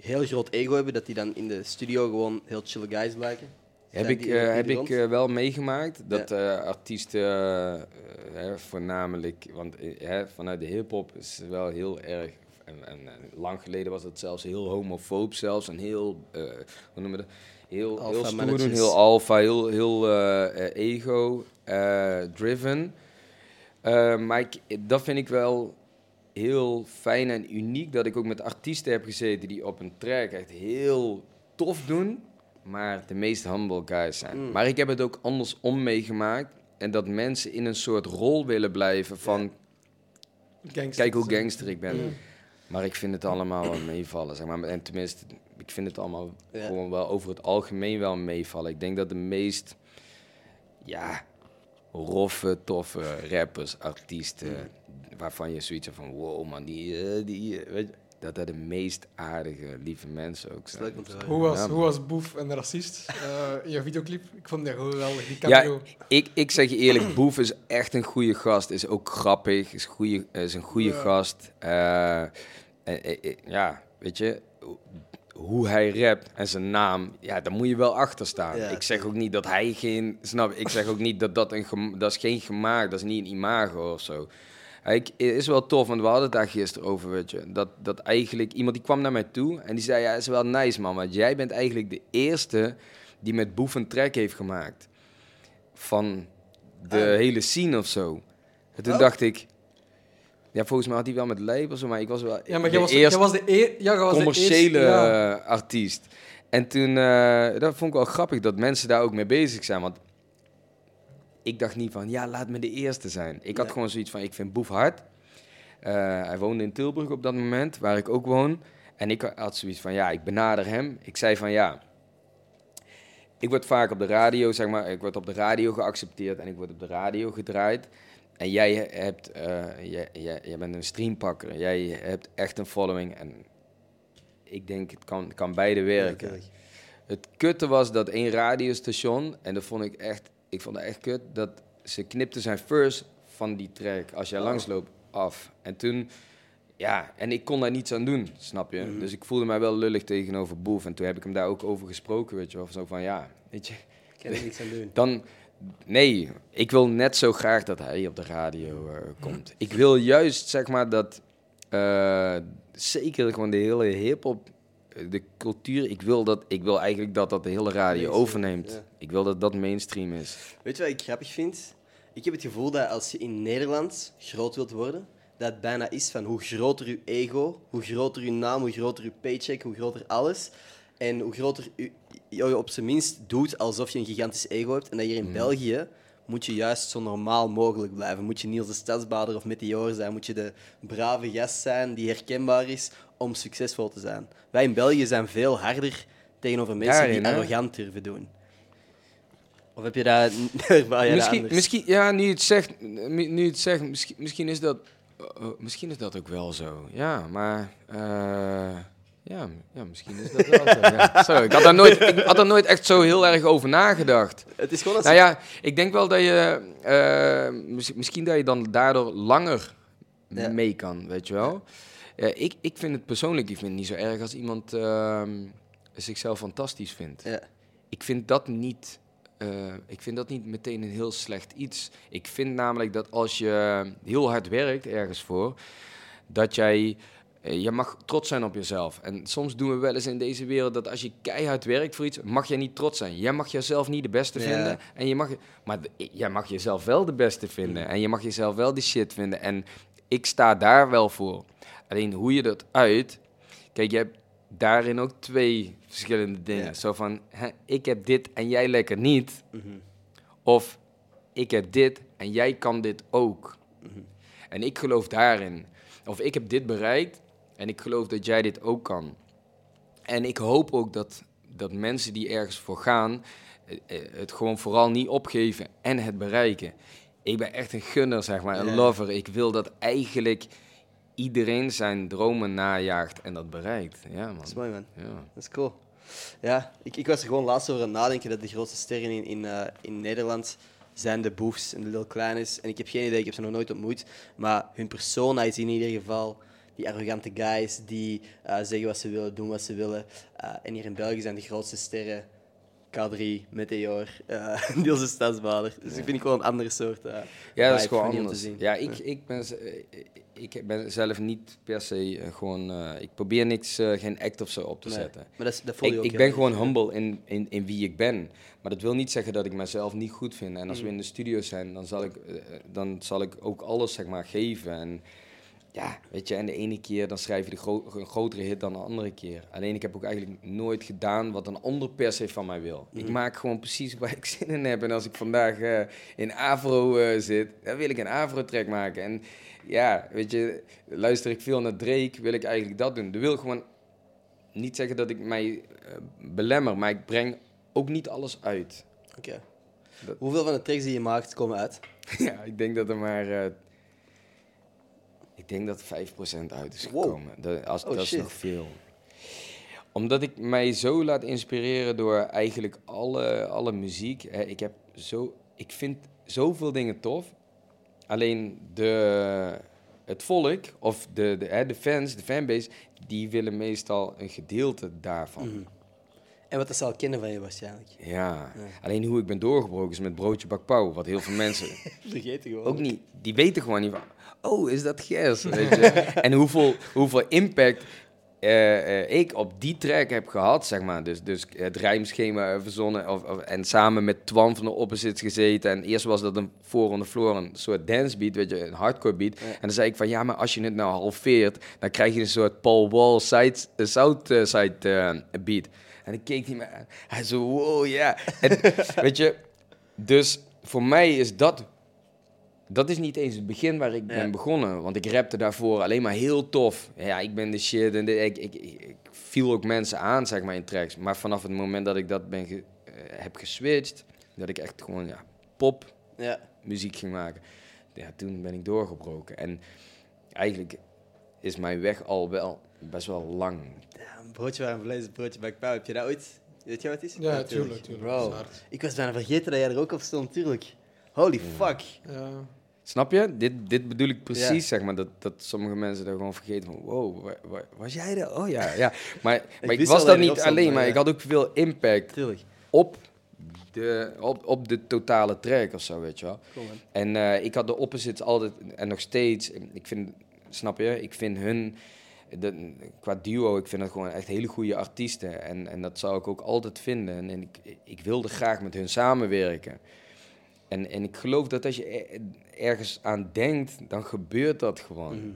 heel groot ego hebben, dat die dan in de studio gewoon heel chille guys blijken? Heb ik, eh, die heb ik rond? eh, wel meegemaakt dat eh, artiesten, eh, eh, hè, voornamelijk, want eh, hè, vanuit de hip-hop is het wel heel erg. En, en, en lang geleden was het zelfs heel homofoob, zelfs en heel, eh, hoe noemen we dat? Heel, Alpha heel stoer, heel alpha, heel, heel eh, eh, ego-driven. maar ik, dat vind ik wel heel fijn en uniek dat ik ook met artiesten heb gezeten die op een track echt heel tof doen, maar de meest humble guys zijn. Mm. Maar ik heb het ook andersom meegemaakt en dat mensen in een soort rol willen blijven van kijk hoe gangster ik ben. Mm. Maar ik vind het allemaal wel meevallen, zeg maar. En tenminste, ik vind het allemaal gewoon wel over het algemeen wel meevallen. Ik denk dat de meest, ja, roffe, toffe rappers, artiesten, Mm. waarvan je zoiets van, wow man, die, eh, die eh, weet je, dat dat de meest aardige, lieve mensen ook zijn. Hoe was, Ja, hoe was Boef en de racist eh, in je videoclip? Ik vond dat geweldig, die Ja, cameo. ik, ik zeg je eerlijk, Boef is echt een goede gast. Is ook grappig, is, goeie, is een goede Ja. gast. Ja, weet je, hoe hij rapt en zijn naam, ja, daar moet je wel achter staan. Ja, ik zeg ook niet dat hij geen, snap ik zeg ook niet dat dat een, dat is geen gemaakt, dat is niet een imago of zo. Het is wel tof, want we hadden het daar gisteren over, weet je. Dat, dat eigenlijk, iemand die kwam naar mij toe en die zei, ja, is wel nice man, want jij bent eigenlijk de eerste die met Boef een track heeft gemaakt. Van de Ah. hele scene of zo. En toen Oh. dacht ik, ja, volgens mij had hij wel met labels, maar ik was wel Ja, maar de jij was, jij was de eer, ja, jij was de commerciële eerste- ja. artiest. En toen, eh, dat vond ik wel grappig dat mensen daar ook mee bezig zijn. Want ik dacht niet van, ja, laat me de eerste zijn. Ik had gewoon zoiets van, ik vind Boef hard. Eh, hij woonde in Tilburg op dat moment, waar ik ook woon. En ik had zoiets van, ja, ik benader hem. Ik zei van, ja, ik word vaak op de radio, zeg maar, ik word op de radio geaccepteerd en ik word op de radio gedraaid. En jij hebt, eh, jij, jij, jij bent een streampakker. Jij hebt echt een following. En ik denk, het kan, kan beide werken. Het kutte was dat één radiostation, en dat vond ik echt, ik vond het echt kut, dat ze knipte zijn first van die track, als jij Oh. langsloopt, af. En toen, ja, en ik kon daar niets aan doen, snap je? Mhm. Dus ik voelde mij wel lullig tegenover Boef. En toen heb ik hem daar ook over gesproken, weet je wel. Zo van, ja, weet je, Ik kan er niks aan doen. dan, nee, ik wil net zo graag dat hij op de radio eh, komt. Ik wil juist, zeg maar, dat eh, zeker gewoon de hele hip-hop, eh, de cultuur. Ik wil, dat, ik wil eigenlijk dat dat de hele radio overneemt. ja. Ik wil dat dat mainstream is. Weet je wat ik grappig vind? Ik heb het gevoel dat als je in Nederland groot wilt worden, dat het bijna is van hoe groter je ego, hoe groter je naam, hoe groter je paycheck, hoe groter alles. En hoe groter je, je op zijn minst doet alsof je een gigantisch ego hebt. En dat hier in België moet je juist zo normaal mogelijk blijven. Moet je Niels de Stadsbader of Meteor zijn. Moet je de brave gast zijn die herkenbaar is om succesvol te zijn. Wij in België zijn veel harder tegenover mensen Daarin, die hè? arrogant durven doen. Of heb je dat <laughs> misschien, misschien, ja, nu het zegt, nu het zegt misschien, misschien, is dat, eh, eh, misschien is dat ook wel zo. Ja, maar eh, ja, ja, misschien is dat wel zo. Ja. <laughs> Zo, ik had daar nooit, ik had daar nooit echt zo heel erg over nagedacht. Het is gewoon als Nou ja, ik denk wel dat je, eh, mis- misschien dat je dan daardoor langer Ja. mee kan, weet je wel. Ja, ik, ik vind het persoonlijk, ik vind het niet zo erg als iemand ehm, zichzelf fantastisch vindt. Ja. Ik vind dat niet. eh, ik vind dat niet meteen een heel slecht iets. Ik vind namelijk dat als je heel hard werkt ergens voor, dat jij. Eh, Je mag trots zijn op jezelf. En soms doen we wel eens in deze wereld dat als je keihard werkt voor iets, mag jij niet trots zijn. Jij mag jezelf niet de beste vinden. En je mag, maar d- jij mag jezelf wel de beste vinden. En je mag jezelf wel die shit vinden. En ik sta daar wel voor. Alleen hoe je dat uit. Kijk, je hebt daarin ook twee verschillende dingen. Zo van, hè, ik heb dit en jij lekker niet. Mhm. Of ik heb dit en jij kan dit ook. Mhm. En ik geloof daarin. Of ik heb dit bereikt en ik geloof dat jij dit ook kan. En ik hoop ook dat, dat mensen die ergens voor gaan, eh, eh, het gewoon vooral niet opgeven en het bereiken. Ik ben echt een gunner, zeg maar, een lover. Ik wil dat eigenlijk iedereen zijn dromen najaagt en dat bereikt. Ja, man. Dat is mooi, man. Ja. Dat is cool. Ja, ik, ik was er gewoon laatst over aan het nadenken dat de grootste sterren in, in, eh, in Nederland zijn de Boefs en de Lil Kleines. En ik heb geen idee, ik heb ze nog nooit ontmoet. Maar hun persona is in ieder geval die arrogante guys die eh, zeggen wat ze willen, doen wat ze willen. Eh, en hier in België zijn de grootste sterren K3, Meteor, uh, <laughs> Niels de Stadsbader. Dus ik vind ik gewoon een andere soort eh Ja, dat is gewoon anders. te zien. Ja, ik, ik, ben, eh, ik ben zelf niet per se eh, gewoon... eh, ik probeer niks, eh, geen act of zo op te Nee, zetten. Maar dat, is- dat voel je Ik, ook ik ben gewoon humble in, in, in wie ik ben. Maar dat wil niet zeggen dat ik mezelf niet goed vind. En als Mm. we in de studio zijn, dan zal ik, eh, dan zal ik ook alles zeg maar, geven. En ja, weet je, en de ene keer dan schrijf je de gro- een grotere hit dan de andere keer. Alleen ik heb ook eigenlijk nooit gedaan wat een ander per se van mij wil. Mm. Ik maak gewoon precies waar ik <laughs> zin in heb. En als ik vandaag eh, in Avro eh, zit, dan wil ik een Avro-track maken. En ja, weet je, luister ik veel naar Drake, wil ik eigenlijk dat doen. Dat wil gewoon niet zeggen dat ik mij eh, belemmer, maar ik breng ook niet alles uit. Oké. Dat- Hoeveel van de tracks die je maakt komen uit? <laughs> ja, ik denk dat er maar. Ik denk dat 5% uit is Wow. gekomen. Dat, als, Oh, dat is nog veel. Omdat ik mij zo laat inspireren door eigenlijk alle, alle muziek. Hè, ik, heb zo, ik vind zoveel dingen tof. Alleen de, het volk, of de, de, hè, de fans, de fanbase, die willen meestal een gedeelte daarvan. Mhm. En wat ze al kennen van je waarschijnlijk. Ja. Ja. alleen hoe ik ben doorgebroken is met broodje bakpauw, wat heel veel mensen <laughs> Vergeten gewoon. ook niet, die weten gewoon niet van, oh, is dat Gers, <laughs> weet je. en hoeveel, hoeveel impact eh, eh, ik op die track heb gehad, zeg maar. Dus, dus het rijmschema verzonnen of, of- en samen met Twan van de Opposites gezeten. En eerst was dat een voor on the floor, een soort dance beat, weet je, een hardcore beat. Ja. En dan zei ik van, ja, maar als je het nou halveert, dan krijg je een soort Paul Wall side, uh, Southside eh, beat. En ik keek niet meer aan. Hij zo, wow, ja. <laughs> Weet je, dus voor mij is dat dat is niet eens het begin waar ik Ja. ben begonnen. Want ik rapte daarvoor alleen maar heel tof. Ja, ik ben de shit. En de, ik, ik, ik, viel ook mensen aan, zeg maar, in tracks. Maar vanaf het moment dat ik dat ben ge- eh, heb geswitcht... dat ik echt gewoon, ja, pop Ja. muziek ging maken... Ja, toen ben ik doorgebroken. En eigenlijk is mijn weg al wel best wel lang. Ja, een broodje vlees, een broodje bakpauw. Heb je dat ooit? Weet je wat het is? Ja, tuurlijk, tuurlijk. Bro, ik was bijna vergeten dat jij er ook op stond, tuurlijk. Holy fuck. Ja. Snap je? Dit, dit bedoel ik precies, zeg maar. Dat, dat sommige mensen daar gewoon vergeten van... Wow, wa- wa- was jij er? Oh ja, ja. Maar, <laughs> maar ik, was dat niet alleen, maar ja. ik had ook veel impact Tuurlijk. op de, op, op de totale track of zo, weet je wel. Cool. En eh, ik had de opposites altijd, en nog steeds, ik vind snap je? Ik vind hun, de, qua duo, ik vind dat gewoon echt hele goede artiesten. En, en dat zou ik ook altijd vinden. En, en ik, ik wilde graag met hun samenwerken. En, en ik geloof dat als je er- ergens aan denkt, dan gebeurt dat gewoon. Mhm.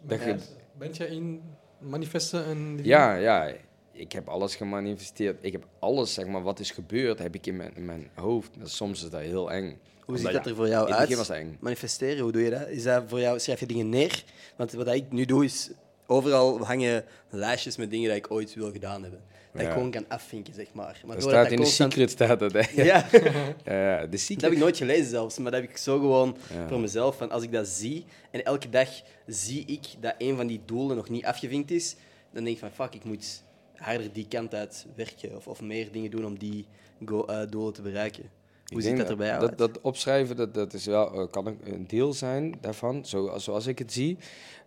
Dat Ja, ge- Bent je in manifesten en... die- ja, ja, ik heb alles gemanifesteerd. Ik heb alles, zeg maar, wat is gebeurd, heb ik in mijn, in mijn hoofd. Soms is dat heel eng. Hoe ziet dat er voor jou uit? begin was eng. Manifesteren, hoe doe je dat? Is dat voor jou, schrijf je dingen neer? Want wat ik nu doe is, overal hangen lijstjes met dingen die ik ooit wil gedaan hebben. Dat ik gewoon kan afvinken, zeg maar. maar Dat staat dat in de constant- secret, staat dat. Hè? Ja, <laughs> de dat secret. heb ik nooit gelezen zelfs, maar dat heb ik zo gewoon voor mezelf. Van als ik dat zie en elke dag zie ik dat een van die doelen nog niet afgevinkt is, dan denk ik van fuck, ik moet harder die kant uit werken of, of meer dingen doen om die go- eh, doelen te bereiken. Hoe Ik ziet denk dat er bij jou dat, dat opschrijven, dat, dat is wel, eh, kan een- deel zijn daarvan, zoals, zoals ik het zie.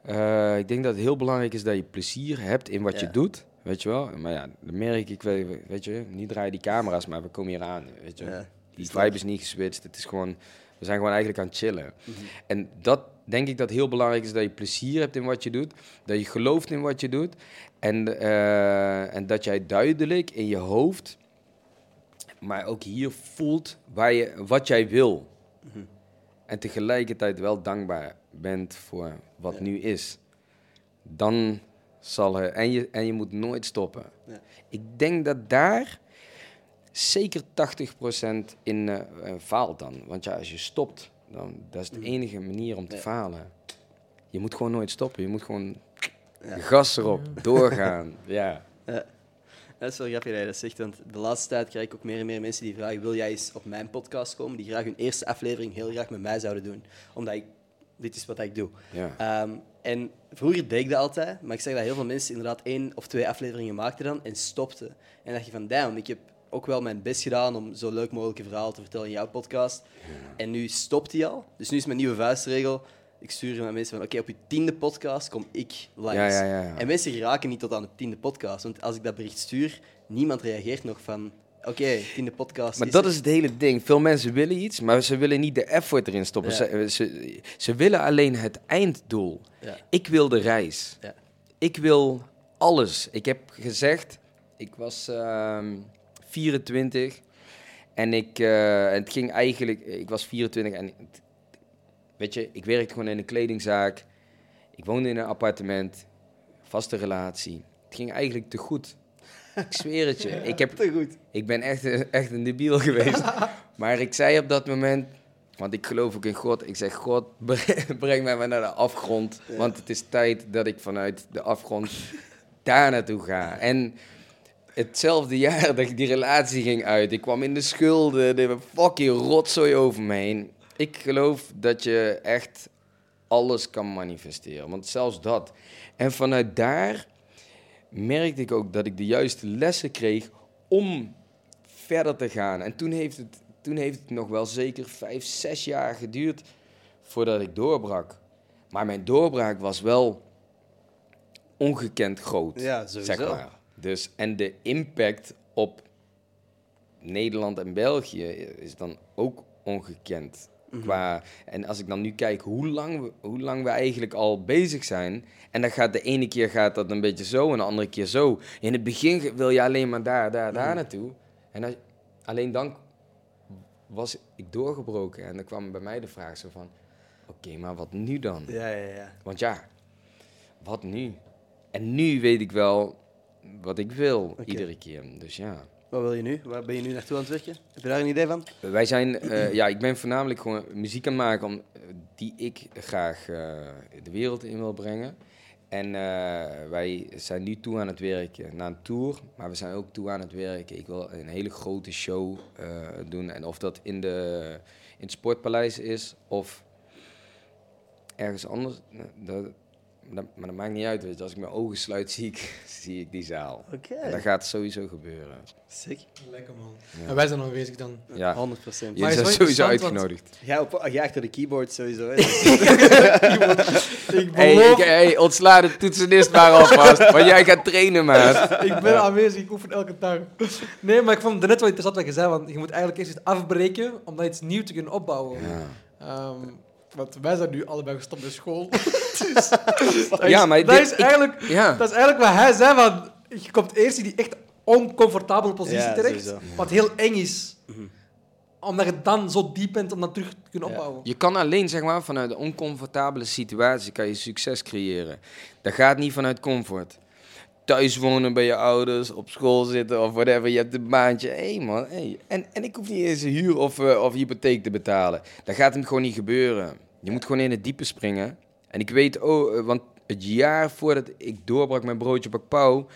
Eh, ik denk dat het heel belangrijk is dat je plezier hebt in wat Ja. je doet. Weet je wel? Maar ja, dan merk ik, weet, weet je, niet draaien die camera's, maar we komen hier aan. Weet je? Ja, die vibe is niet geswitcht. Het is gewoon, we zijn gewoon eigenlijk aan het chillen. Mhm. En dat denk ik dat heel belangrijk is, dat je plezier hebt in wat je doet. Dat je gelooft in wat je doet. En, eh, en dat jij duidelijk in je hoofd, maar ook hier voelt waar je, wat jij wil. Mhm. En tegelijkertijd wel dankbaar bent voor wat Ja. nu is. Dan zal er... En je, en je moet nooit stoppen. Ja. Ik denk dat daar zeker 80% in eh, eh, faalt dan. Want ja, als je stopt, dan dat is de Mhm. enige manier om te Ja. falen. Je moet gewoon nooit stoppen. Je moet gewoon Ja. gas erop, doorgaan. <laughs> Ja. Ja. Dat is wel grappig dat je dat zegt, want de laatste tijd krijg ik ook meer en meer mensen die vragen: wil jij eens op mijn podcast komen? Die graag hun eerste aflevering heel graag met mij zouden doen, omdat ik, dit is wat ik doe. ja. Ehm, en vroeger deed ik dat altijd, maar ik zag dat heel veel mensen inderdaad één of twee afleveringen maakten dan en stopten. En dacht je van, damn, ik heb ook wel mijn best gedaan om zo leuk mogelijke verhaal te vertellen in jouw podcast. En nu stopt hij al. Dus nu is mijn nieuwe vuistregel. Ik stuur naar mensen van, oké, op je tiende podcast kom ik langs. Ja, ja, ja, ja. En mensen geraken niet tot aan de tiende podcast. Want als ik dat bericht stuur, niemand reageert nog van, oké, tiende podcast Maar is dat is het hele ding. Veel mensen willen iets, maar ze willen niet de effort erin stoppen. Ja. Ze, ze, ze willen alleen het einddoel. Ja. Ik wil de reis. Ja. Ik wil alles. Ik heb gezegd, ik was ehm 24 en ik, eh, het ging eigenlijk, ik was 24 en het- weet je, ik werkte gewoon in een kledingzaak. Ik woonde in een appartement, vaste relatie. Het ging eigenlijk te goed. <laughs> Ik zweer het je. Ik heb Te goed. ik ben echt, een- echt een debiel geweest. <laughs> maar ik zei op dat moment, want ik geloof ook in God. Ik zeg, God, bre- <laughs> breng mij maar naar de afgrond. Want het is tijd dat ik vanuit de afgrond daar naartoe ga. En hetzelfde jaar dat ik die relatie ging uit. Ik kwam in de schulden, de fucking rotzooi over me heen. Ik geloof dat je echt alles kan manifesteren. Want zelfs dat. En vanuit daar merkte ik ook dat ik de juiste lessen kreeg om verder te gaan. En toen heeft het, toen heeft het nog wel zeker vijf, zes jaar geduurd voordat ik doorbrak. Maar mijn doorbraak was wel ongekend groot. Ja, sowieso. Zeg maar. Dus, en de impact op Nederland en België is dan ook ongekend. Mhm. Qua, en als ik dan nu kijk hoe lang, we, hoe lang we eigenlijk al bezig zijn. En dan gaat de ene keer gaat dat een beetje zo en de andere keer zo. In het begin wil je alleen maar daar, daar, daar Mhm. naartoe. En als- alleen dan was ik doorgebroken. En dan kwam bij mij de vraag zo van... Oké, maar wat nu dan? Ja, ja, ja. Want ja, wat nu? En nu weet ik wel wat ik wil, iedere keer. Dus ja. Wat wil je nu? Waar ben je nu naartoe aan het werken? Heb je daar een idee van? Wij zijn, eh, <clears throat> ja, ik ben voornamelijk gewoon muziek aan het maken om, eh, die ik graag eh, de wereld in wil brengen. En wij zijn nu toe aan het werken naar een tour, maar we zijn ook toe aan het werken. Ik wil een hele grote show doen. En of dat in, de, in het Sportpaleis is of ergens anders, dat, dat- maar dat maakt niet uit. Weet je. Als ik mijn ogen sluit, <laughs> zie ik, zie ik die zaal. Oké. Dat gaat sowieso gebeuren. Sick. Lekker man. Ja. En wij zijn aanwezig dan. Ja, 100 procent. Maar je het bent sowieso uitgenodigd. Jij, op, jij achter de keyboard sowieso. Hè? <laughs> Ik Hey, ik, hey, ontsla de toetsenist maar alvast, want jij gaat trainen, maat. <laughs> ik ben aanwezig, ik oefen elke dag. Nee, maar ik vond het net wel interessant wat je zei, want je moet eigenlijk eerst iets afbreken om dan iets nieuws te kunnen opbouwen. Ja. Ehm, Want wij zijn nu allebei gestopt met school. Dat <laughs> Ja, is, maar dat, dit- is ik- eigenlijk, Ja. dat is eigenlijk wat hij zei, van, je komt eerst in die echt oncomfortabele positie Ja, terecht, sowieso. wat heel eng is. Omdat je dan zo diep bent om dat terug te kunnen opbouwen. Je kan alleen zeg maar, vanuit een oncomfortabele situatie kan je succes creëren. Dat gaat niet vanuit comfort. Thuis wonen bij je ouders, op school zitten of whatever. Je hebt een baantje. Hé hey man, hey. En, en ik hoef niet eens een huur of, eh, of hypotheek te betalen. Dat gaat hem gewoon niet gebeuren. Je moet gewoon in het diepe springen. En ik weet, oh, eh, want het jaar voordat ik doorbrak met Broodje Bak Pauw...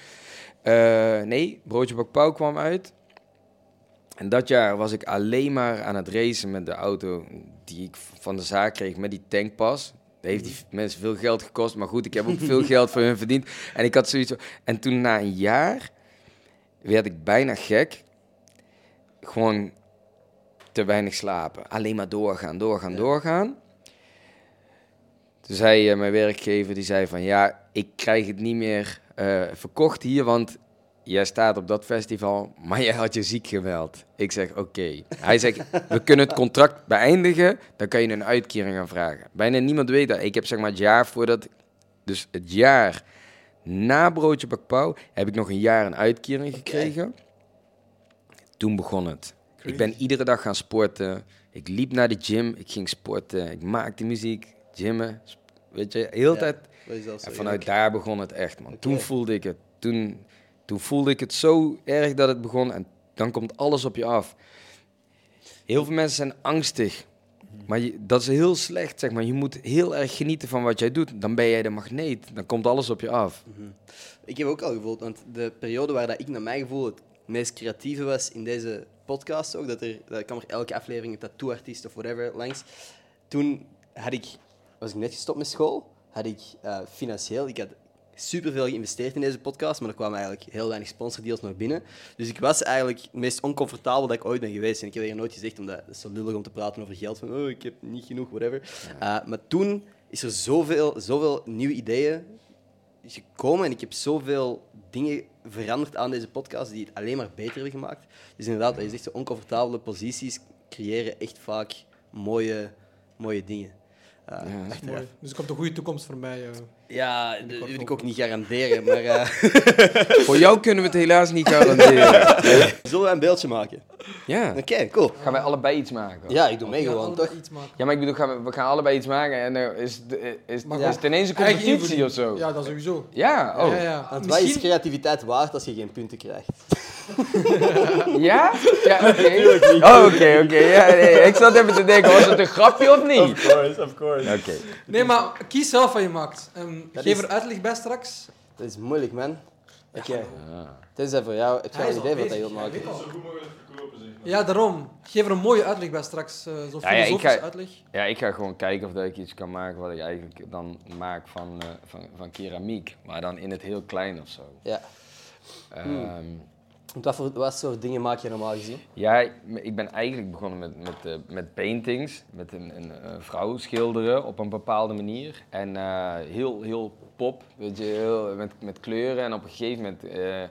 eh, nee, Broodje Bak Pauw kwam uit. En dat jaar was ik alleen maar aan het racen met de auto die ik van de zaak kreeg met die tankpas. Dat heeft die mensen veel geld gekost, maar goed, ik heb ook veel geld voor hun verdiend. En ik had zoiets. En toen na een jaar werd ik bijna gek. Gewoon te weinig slapen. Alleen maar doorgaan, doorgaan, doorgaan. Toen zei eh, mijn werkgever, die zei van ja, ik krijg het niet meer eh, verkocht hier, want jij staat op dat festival, maar jij had je ziek gemeld. Ik zeg oké. Hij zegt, we kunnen het contract beëindigen, dan kan je een uitkering gaan vragen. Bijna niemand weet dat. Ik heb zeg maar het jaar voordat, dus het jaar na Broodje Bak Pauw, heb ik nog een jaar een uitkering gekregen. Toen begon het. Ik ben iedere dag gaan sporten. Ik liep naar de gym, ik ging sporten, ik maakte muziek, gymmen. Weet je, heel Ja. tijd en vanuit daar begon het echt, man. Toen voelde ik het. Toen, toen voelde ik het zo erg dat het begon. En dan komt alles op je af. Heel veel mensen zijn angstig. Maar je, dat is heel slecht, zeg maar. Je moet heel erg genieten van wat jij doet. Dan ben jij de magneet. Dan komt alles op je af. Ik heb ook al gevoeld, want de periode waar dat ik naar mijn gevoel het meest creatieve was in deze podcast ook, dat er, dat kwam er elke aflevering een tattooartiest of whatever langs. Toen had ik, was ik net gestopt met school, had ik eh, financieel, ik had superveel geïnvesteerd in deze podcast, maar er kwamen eigenlijk heel weinig sponsordeals nog binnen. Dus ik was eigenlijk het meest oncomfortabel dat ik ooit ben geweest. En ik heb hier nooit gezegd, omdat het is zo lullig om te praten over geld, van oh, ik heb niet genoeg, whatever. Eh, maar toen is er zoveel, zoveel nieuwe ideeën gekomen en ik heb zoveel dingen veranderd aan deze podcast die het alleen maar beter hebben gemaakt. Dus inderdaad, je zegt, zo oncomfortabele posities creëren echt vaak mooie, mooie dingen. Uh, achteraf. Mooi. Dus er komt een goede toekomst voor mij. Ja, dat wil ik ook niet garanderen, maar eh, <laughs> Voor jou kunnen we het helaas niet garanderen. zullen we een beeldje maken? Ja. Oké, cool. Gaan wij allebei iets maken? Ja, ik doe mee Ja, gewoon, allebei toch? iets maken. Ja, maar ik bedoel, gaan we, we gaan allebei iets maken en er is, is, Maar is het ineens een competitie of zo? Ja, dat sowieso. Ja? Oh. Ja, ja. Want wat is Misschien- creativiteit waard als je geen punten krijgt? <laughs> Ja? Ja, <laughs> oké. Oh, oké, oké. Ja, nee, ik zat even te denken, was het een grapje of niet? Of course, of course. Oké. Nee, maar kies zelf wat je maakt. Ehm, Dat geef is- er uitleg bij straks. Dat is moeilijk, man. Oké. Tenzij voor jou, heb jij Hij een is idee al wat hij hij maken? al. Ja, daarom. Geef er een mooie uitleg bij straks. eh Zo'n Ja, ja, ik ga- uitleg. Ja, ik ga gewoon kijken of dat ik iets kan maken wat ik eigenlijk dan maak van, eh, van, van keramiek. Maar dan in het heel klein of zo. Ja. Ehm, Want wat voor wat soort dingen maak je normaal gezien? Ja, ik- ben eigenlijk begonnen met, met, eh, met paintings, met een, een, eh, vrouw schilderen op een bepaalde manier. En eh, heel, heel pop, weet je, heel, met, met kleuren. En op een gegeven moment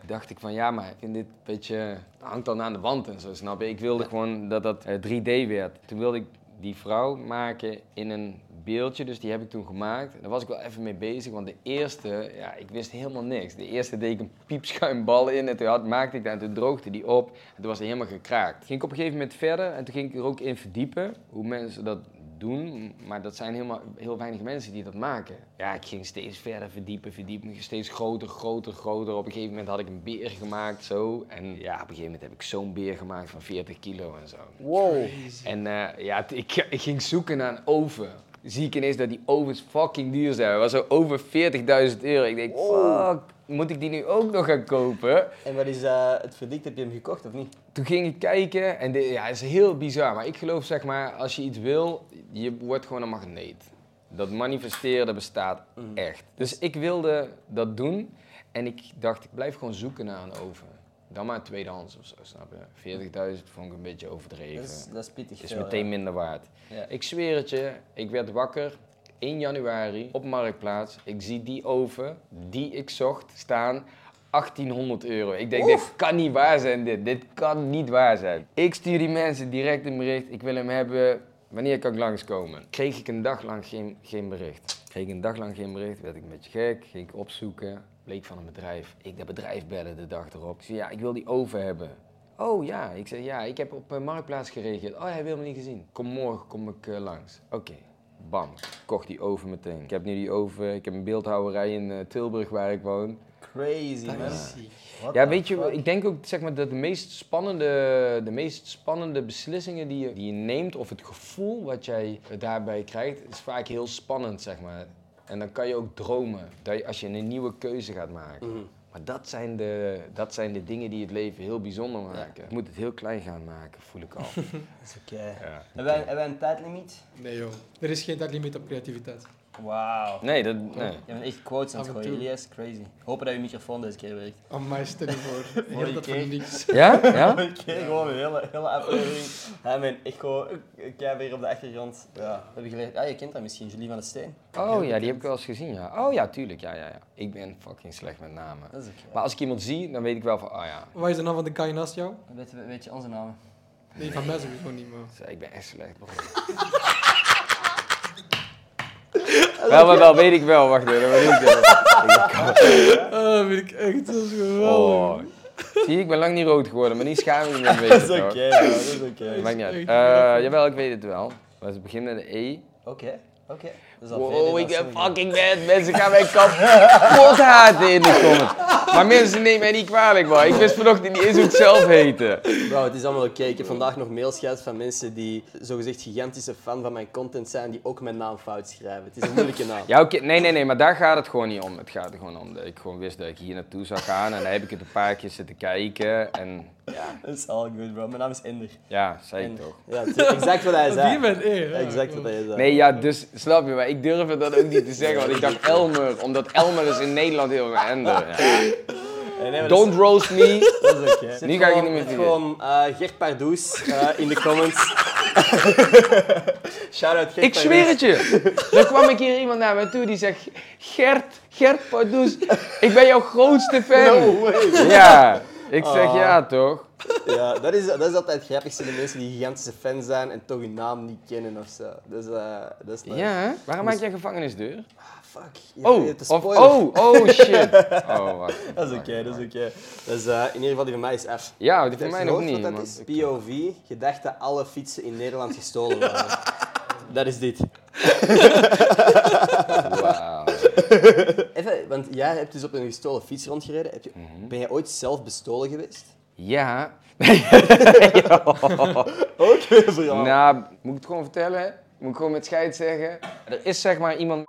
dacht ik van ja, maar vind dit beetje, hangt dan aan de wand en zo, snap je? Ik wilde gewoon dat dat eh, 3D werd. Toen wilde ik die vrouw maken in een beeldje, dus die heb ik toen gemaakt. Daar was ik wel even mee bezig, want de eerste, ja, ik wist helemaal niks. De eerste deed ik een piepschuimbal in en toen had, maakte ik dat en toen droogde die op. En toen was hij helemaal gekraakt. Ging ik op een gegeven moment verder en toen ging ik er ook in verdiepen hoe mensen dat doen, maar dat zijn helemaal, heel weinig mensen die dat maken. Ja, ik ging steeds verder verdiepen, verdiepen, steeds groter, groter, groter. Op een gegeven moment had ik een beer gemaakt, zo. En ja, op een gegeven moment heb ik zo'n beer gemaakt van 40 kilo en zo. Wow. En eh, ja, ik, ik ging zoeken naar een oven. Zie ik ineens dat die ovens fucking duur zijn. Het was zo over 40.000 euro. Ik denk, fuck, moet ik die nu ook nog gaan kopen? En wat is eh, het verdikt? Heb je hem gekocht of niet? Toen ging ik kijken en dit, ja, het is heel bizar. Maar ik geloof zeg maar, als je iets wil, je wordt gewoon een magneet. Dat manifesteren, dat bestaat echt. Dus ik wilde dat doen en ik dacht, ik blijf gewoon zoeken naar een oven. Dan maar tweedehands of zo, snap je? 40.000 vond ik een beetje overdreven. Dat is, dat is pittig. is veel, meteen ja. minder waard. Ja. Ik zweer het je, ik werd wakker 1 januari op Marktplaats. Ik zie die oven die ik zocht staan. 1800 euro. Ik denk, dit kan niet waar zijn dit. Dit kan niet waar zijn. Ik stuur die mensen direct een bericht. Ik wil hem hebben wanneer kan ik langskomen? Kreeg ik een dag lang geen, geen bericht. Ik een dag lang geen bericht, werd ik een beetje gek, ging ik opzoeken. Bleek van een bedrijf. Ik dat bedrijf bellen de dag erop. Ik zei, ja, ik wil die oven hebben. Oh ja, ik zei, ja, ik heb op een marktplaats gereageerd. Oh, hij wil me niet gezien. Kom morgen, kom ik eh, langs. Oké. Bam, kocht die oven meteen. Ik heb nu die oven, ik heb een beeldhouwerij in eh, Tilburg waar ik woon. Crazy, man. What Ja, weet je, ik denk ook zeg maar, dat de meest, spannende, de meest spannende beslissingen die je, die je neemt, of het gevoel wat jij daarbij krijgt, is vaak heel spannend, zeg maar. En dan kan je ook dromen, dat je, als je een nieuwe keuze gaat maken. Mhm. Maar dat zijn, de, dat zijn de dingen die het leven heel bijzonder maken. Je moet het heel klein gaan maken, voel ik al. <laughs> Dat is oké. Ja. Hebben, wij, hebben wij een tijdlimiet? Nee joh, er is geen tijdlimiet op creativiteit. Wauw. Nee, dat, nee. Je bent echt quotes aan het gooien. Elias, crazy. Hopen dat je microfoon deze keer werkt. Aan mij stel je voor. Je hebt dat voor niks. <laughs> Ja? Ja? <laughs> Een keer gewoon een hele, hele aflevering. Hij mijn echo, ik heb weer op de achtergrond. Ja, we hebben geleerd. Ah, je kent dat misschien, Julie van de Steen. Oh ja, die heb ik wel eens gezien, ja. Oh ja, tuurlijk, ja, ja, ja. Ik ben fucking slecht met namen. Dat is oké. Maar als ik iemand zie, dan weet ik wel van, oh ja, Wat is de naam van de guy naast jou? Weet, weet je onze namen? Nee, van mij sowieso niet, man. ik ben echt slecht. <laughs> wel, wel, wel, weet ik wel. Wacht even, dat weet ik wel. Ah, dat vind ik echt zo geweldig. Oh. Zie je, ik ben lang niet rood geworden, maar niet schaam ik me <laughs> dat is oké, ja, dat is oké. Maakt niet uit. Eh, jawel, ik weet het wel. Maar ze beginnen met de E. Oké, oké. Al Wow, ik ben fucking bad. Mensen gaan mij kapot <laughs> haten in de comments. Maar mensen nemen mij niet kwalijk, man. Ik wist vanochtend niet eens hoe het zelf heette. Bro, het is allemaal oké. Ik heb vandaag nog mails gehad van mensen die zogezegd gigantische fan van mijn content zijn, die ook mijn naam fout schrijven. Het is een moeilijke naam. Ja, oké. Nee, nee, nee, maar daar gaat het gewoon niet om. Het gaat er gewoon om dat ik gewoon wist dat ik hier naartoe zou gaan. En dan heb ik het een paar keer zitten kijken. En ja, Dat is all good, bro. Mijn naam is Ender. ja zei ik toch. <laughs> Ja, exact wat hij zei. Die met E. ja, Exact wat hij zei. Nee, ja, dus snap je, maar ik durfde dat ook niet te zeggen. Want ik dacht Elmer, omdat Elmer is in Nederland heel. Ja. Nee, nee, is- Don't roast me. <laughs> Dat is oké. Nu ga ik het niet meer doen. gewoon eh, Gert Pardoes eh, in de comments. <laughs> Shout-out Gert Ik zweer het je. Dan kwam ik hier iemand naar me toe die zegt, Gert, Gert Pardoes, ik ben jouw grootste fan. No way. Ja, ik zeg ja toch. Ja, dat is, dat is altijd het grappigste. De mensen die gigantische fan zijn en toch hun naam niet kennen of zo. Dat is, eh, dat is. Ja, hè? waarom maak je een gevangenisdeur? Ah, fuck. Je Oh, of, oh, oh shit. <laughs> Oh, wacht. Dat is oké, dat is oké. Dus eh, in ieder geval, die van mij is af. Ja, die je mij nog niet. man. dat is? POV, gedacht dat alle fietsen in Nederland gestolen waren. <laughs> dat is dit. <laughs> Wauw. Even, want jij hebt dus op een gestolen fiets rondgereden. Heb je, Mhm. Ben jij ooit zelf bestolen geweest? Ja. Ook weer een verhaal. Nou, moet ik het gewoon vertellen? Moet ik gewoon met scheid zeggen? Er is zeg maar iemand...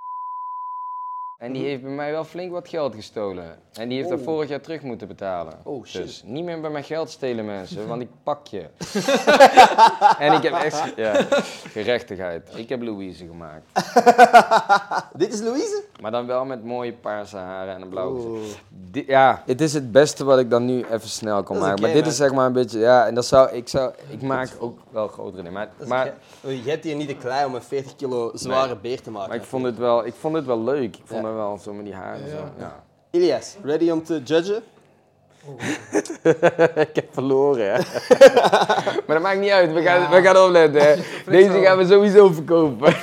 En die heeft bij mij wel flink wat geld gestolen. En die heeft dat Oh. vorig jaar terug moeten betalen. Oh, shit. Dus niet meer bij mijn geld stelen mensen, want ik pak je. <laughs> en ik heb echt... Ja, gerechtigheid. Ik heb Louise gemaakt. <laughs> Dit is Louise? Maar dan wel met mooie paarse haren en een blauwe. Di- ja, het is het beste wat ik dan nu even snel kan maken. maar dit man. is zeg maar een beetje, ja, en dat zou, ik zou, ik maak ook wel grotere dingen. Maar, maar, oké. Je hebt hier niet de klei om een 40 kilo zware beer te maken. maar ik vond het wel, ik vond het wel leuk. Ik vond Ja. Wel zo met die haren Ja. zo, ja. Ilias, ready om te judgen? <laughs> ik heb verloren, hè. <laughs> maar dat maakt niet uit, we gaan, we gaan opletten, hè. <laughs> Deze gaan we sowieso verkopen.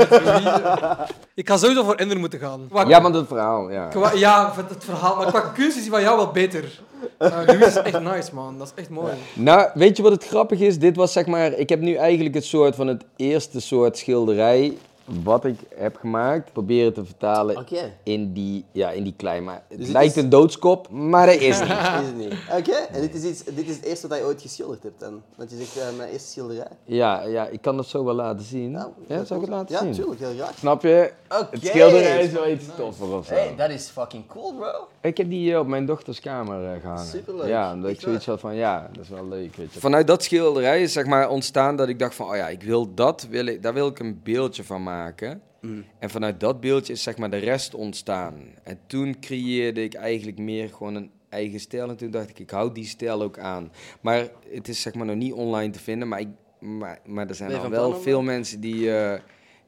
Ik ga sowieso voor Ender moeten gaan. Qua- ja, want het verhaal, ja. qua- ja, het verhaal. Maar qua kunst is die van jou wel beter. Uh, Louis is echt nice, man. Dat is echt mooi. Nou, weet je wat het grappig is? Dit was zeg maar, ik heb nu eigenlijk het soort van het eerste soort schilderij wat ik heb gemaakt, proberen te vertalen in die, ja, in die klei. Maar het Dus het lijkt is- een doodskop, maar dat is <laughs> niet. Is het niet. Oké, en dit is, iets, dit is het eerste dat je ooit geschilderd hebt dan? Want je zegt, eh, mijn eerste schilderij. Ja, ja, ik kan dat zo wel laten zien. Nou, ja, zou ik het laten ja, zien? tuurlijk, heel graag. Snap je? Oké. Het schilderij is wel iets toffer of zo. Hey, dat is fucking cool, bro. Ik heb die eh, op mijn dochters kamer eh, gehangen. Superleuk. Ja, omdat ik zoiets had van, ja, dat is wel leuk, weet je. Vanuit dat schilderij is zeg maar ontstaan dat ik dacht van, oh ja, ik wil dat, wil ik, daar wil ik een beeldje van maken. En vanuit dat beeldje is zeg maar de rest ontstaan. En toen creëerde ik eigenlijk meer gewoon een eigen stijl. En toen dacht ik, ik hou die stijl ook aan. Maar het is zeg maar nog niet online te vinden, maar, ik, maar, maar er zijn al wel veel mensen die, eh,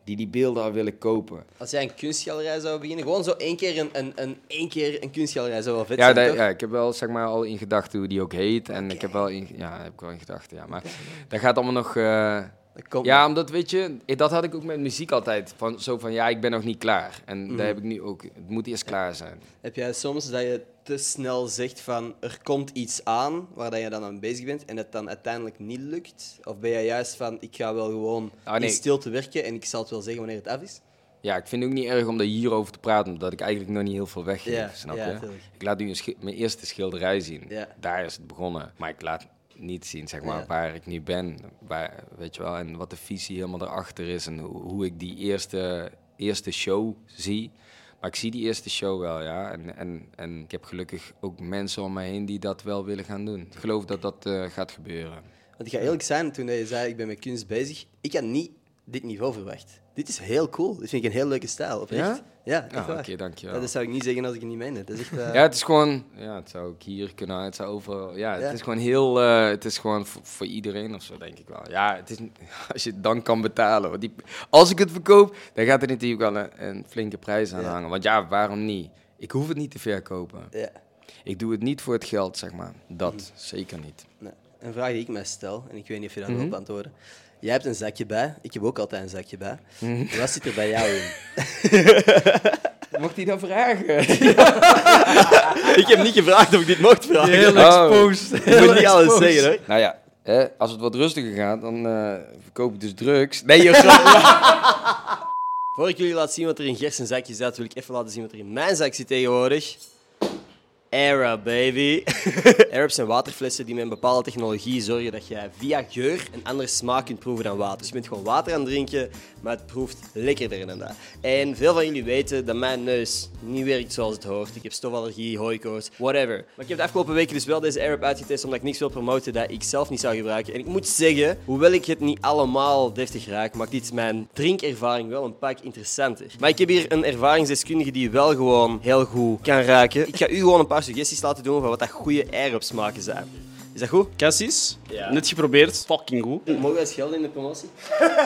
die die beelden al willen kopen. Als jij een kunstgalerij zou beginnen, gewoon zo één keer een, een, een, één keer een kunstgalerij zou wel vet Ja, zijn, toch? ja, ik heb wel zeg maar al in gedachten hoe die ook heet. En ik heb wel in, ja, heb ik wel in gedachten, ja. Maar dat gaat allemaal nog, eh, komt Ja, nog. omdat weet je, eh, dat had ik ook met muziek altijd. Van, zo van ja, ik ben nog niet klaar. En Mhm. daar heb ik nu ook. Het moet eerst klaar zijn. Heb jij soms dat je te snel zegt van er komt iets aan waar dat je dan aan bezig bent en het dan uiteindelijk niet lukt? Of ben jij juist van ik ga wel gewoon Ah, nee. in stilte werken en ik zal het wel zeggen wanneer het af is? Ja, ik vind het ook niet erg om daar hierover te praten, omdat ik eigenlijk nog niet heel veel weggeef, Ja, snap ja, je? tuurlijk. Ik laat nu mijn eerste schilderij zien. Ja. Daar is het begonnen. Maar ik laat niet zien, zeg maar, Ja. waar ik nu ben. Waar, weet je wel, en wat de visie helemaal erachter is en hoe, hoe ik die eerste, eerste show zie. Maar ik zie die eerste show wel, ja. En, en, en ik heb gelukkig ook mensen om me heen die dat wel willen gaan doen. Ik geloof dat dat eh, gaat gebeuren. Want ik ga eerlijk zijn, toen je zei ik ben met kunst bezig, ik had niet dit niveau verwacht. Dit is heel cool. Dit vind ik een heel leuke stijl, oprecht. Ja? Ja, oké, dankjewel. Ja, dat zou ik niet zeggen als ik het niet meende. Dat is echt... <laughs> eh, Ja, het is gewoon, ja, het zou ook hier kunnen, het zou overal, ja, Ja. het is gewoon heel, eh, het is gewoon voor, voor iedereen of zo, denk ik wel. Ja, het is, <laughs> als je het dan kan betalen. Want die, als ik het verkoop, dan gaat er natuurlijk wel een, een flinke prijs aan Ja. hangen. Want ja, waarom niet? Ik hoef het niet te verkopen. ja. Ik doe het niet voor het geld, zeg maar. Dat, Mhm. zeker niet. Nee. Een vraag die ik mij stel, en ik weet niet of je daar Mhm. wil op antwoorden. Jij hebt een zakje bij, ik heb ook altijd een zakje bij. Mhm. Wat zit er bij jou in? <laughs> Mocht hij dan vragen? <laughs> ik heb niet gevraagd of ik dit mocht vragen. Heel Oh. exposed. Je moet niet alles zeggen hoor. nou ja, hè, als het wat rustiger gaat, dan eh, verkoop ik dus drugs. Nee, joh. <laughs> Voor ik jullie laat zien wat er in Gers zakje zit, wil ik even laten zien wat er in mijn zak zit tegenwoordig. Era, baby. <laughs> Arabs zijn waterflessen die met een bepaalde technologie zorgen dat jij via geur een andere smaak kunt proeven dan water. Dus je bent gewoon water aan drinken, maar het proeft lekkerder dan dat. En veel van jullie weten dat mijn neus niet werkt zoals het hoort. Ik heb stofallergie, hooikoorts, whatever. Maar ik heb de afgelopen weken dus wel deze Arab uitgetest omdat ik niks wil promoten dat ik zelf niet zou gebruiken. En ik moet zeggen, hoewel ik het niet allemaal deftig raak, maakt dit mijn drinkervaring wel een pak interessanter. Maar ik heb hier een ervaringsdeskundige die wel gewoon heel goed kan raken. Ik ga u gewoon een paar suggesties laten doen van wat dat goede Arab smaken zijn. Is dat goed? Cassis, Ja. net geprobeerd. Fucking goed. Mogen wij schelden in de promotie?